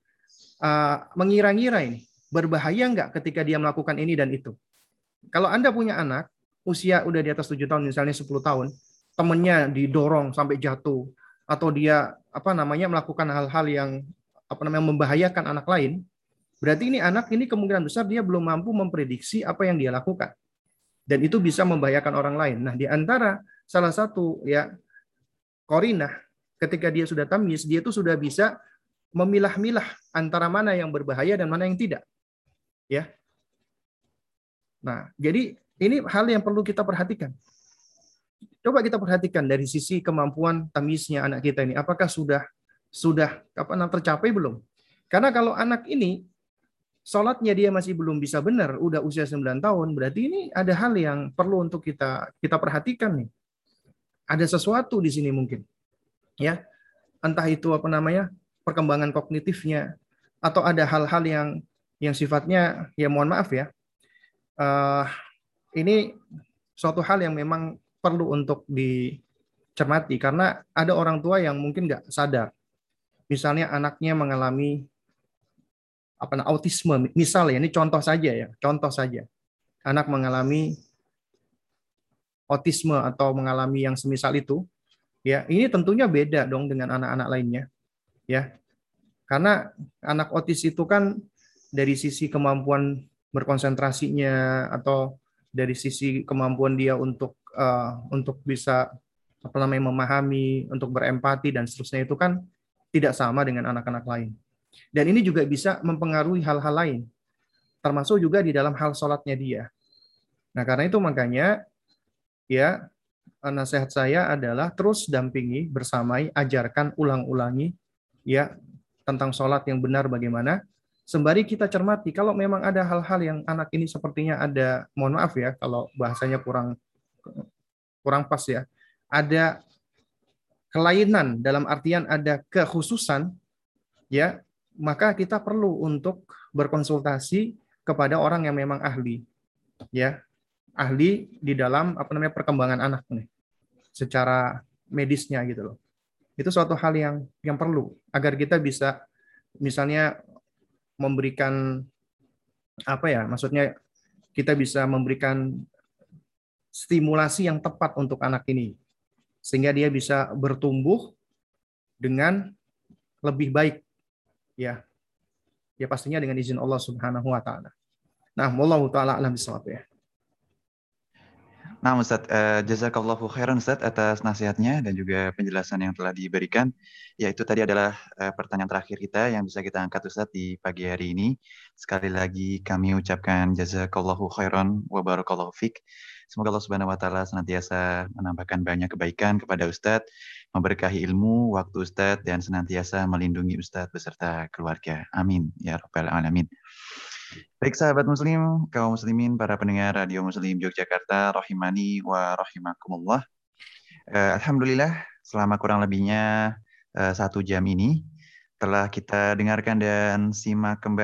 uh, mengira-ngira ini. Berbahaya nggak ketika dia melakukan ini dan itu. Kalau Anda punya anak, usia udah di atas 7 tahun, misalnya 10 tahun, temennya didorong sampai jatuh, atau dia apa namanya melakukan hal-hal yang apa namanya membahayakan anak lain, berarti ini anak ini kemungkinan besar dia belum mampu memprediksi apa yang dia lakukan. Dan itu bisa membahayakan orang lain. Nah, di antara salah satu ya korinah ketika dia sudah tamis, dia itu sudah bisa memilah-milah antara mana yang berbahaya dan mana yang tidak. Ya. Nah, jadi ini hal yang perlu kita perhatikan. Coba kita perhatikan dari sisi kemampuan tamisnya anak kita ini. Apakah sudah sudah apa tercapai belum? Karena kalau anak ini sholatnya dia masih belum bisa benar, udah usia 9 tahun, berarti ini ada hal yang perlu untuk kita kita perhatikan nih. Ada sesuatu di sini mungkin. Ya. Entah itu apa namanya? perkembangan kognitifnya atau ada hal-hal yang yang sifatnya ya mohon maaf ya. Uh, ini suatu hal yang memang perlu untuk dicermati karena ada orang tua yang mungkin nggak sadar misalnya anaknya mengalami apa autisme, misal ya, ini contoh saja ya, contoh saja. Anak mengalami autisme atau mengalami yang semisal itu, ya ini tentunya beda dong dengan anak-anak lainnya, ya. Karena anak otis itu kan dari sisi kemampuan berkonsentrasinya atau dari sisi kemampuan dia untuk uh, untuk bisa apa namanya memahami, untuk berempati dan seterusnya itu kan tidak sama dengan anak-anak lain. Dan ini juga bisa mempengaruhi hal-hal lain, termasuk juga di dalam hal sholatnya dia. Nah karena itu makanya ya nasihat saya adalah terus dampingi, bersamai, ajarkan, ulang-ulangi ya tentang sholat yang benar bagaimana. Sembari kita cermati, kalau memang ada hal-hal yang anak ini sepertinya ada, mohon maaf ya, kalau bahasanya kurang kurang pas ya, ada kelainan dalam artian ada kekhususan, ya maka kita perlu untuk berkonsultasi kepada orang yang memang ahli, ya ahli di dalam apa namanya perkembangan anak nih, secara medisnya gitu loh. Itu suatu hal yang yang perlu agar kita bisa misalnya memberikan apa ya, maksudnya kita bisa memberikan stimulasi yang tepat untuk anak ini sehingga dia bisa bertumbuh dengan lebih baik ya ya pastinya dengan izin Allah Subhanahu wa taala. Nah, wallahu taala alam bisawab ya. Nah, Ustaz, uh, jazakallahu khairan Ustaz atas nasihatnya dan juga penjelasan yang telah diberikan. Ya, itu tadi adalah uh, pertanyaan terakhir kita yang bisa kita angkat Ustaz di pagi hari ini. Sekali lagi kami ucapkan jazakallahu khairan wa barakallahu fik. Semoga Allah Subhanahu wa taala senantiasa menambahkan banyak kebaikan kepada Ustadz, memberkahi ilmu, waktu Ustadz dan senantiasa melindungi Ustadz beserta keluarga. Amin ya rabbal alamin. Baik sahabat muslim, kaum muslimin, para pendengar Radio Muslim Yogyakarta, rahimani wa rahimakumullah. Uh, Alhamdulillah, selama kurang lebihnya uh, satu jam ini telah kita dengarkan dan simak kembali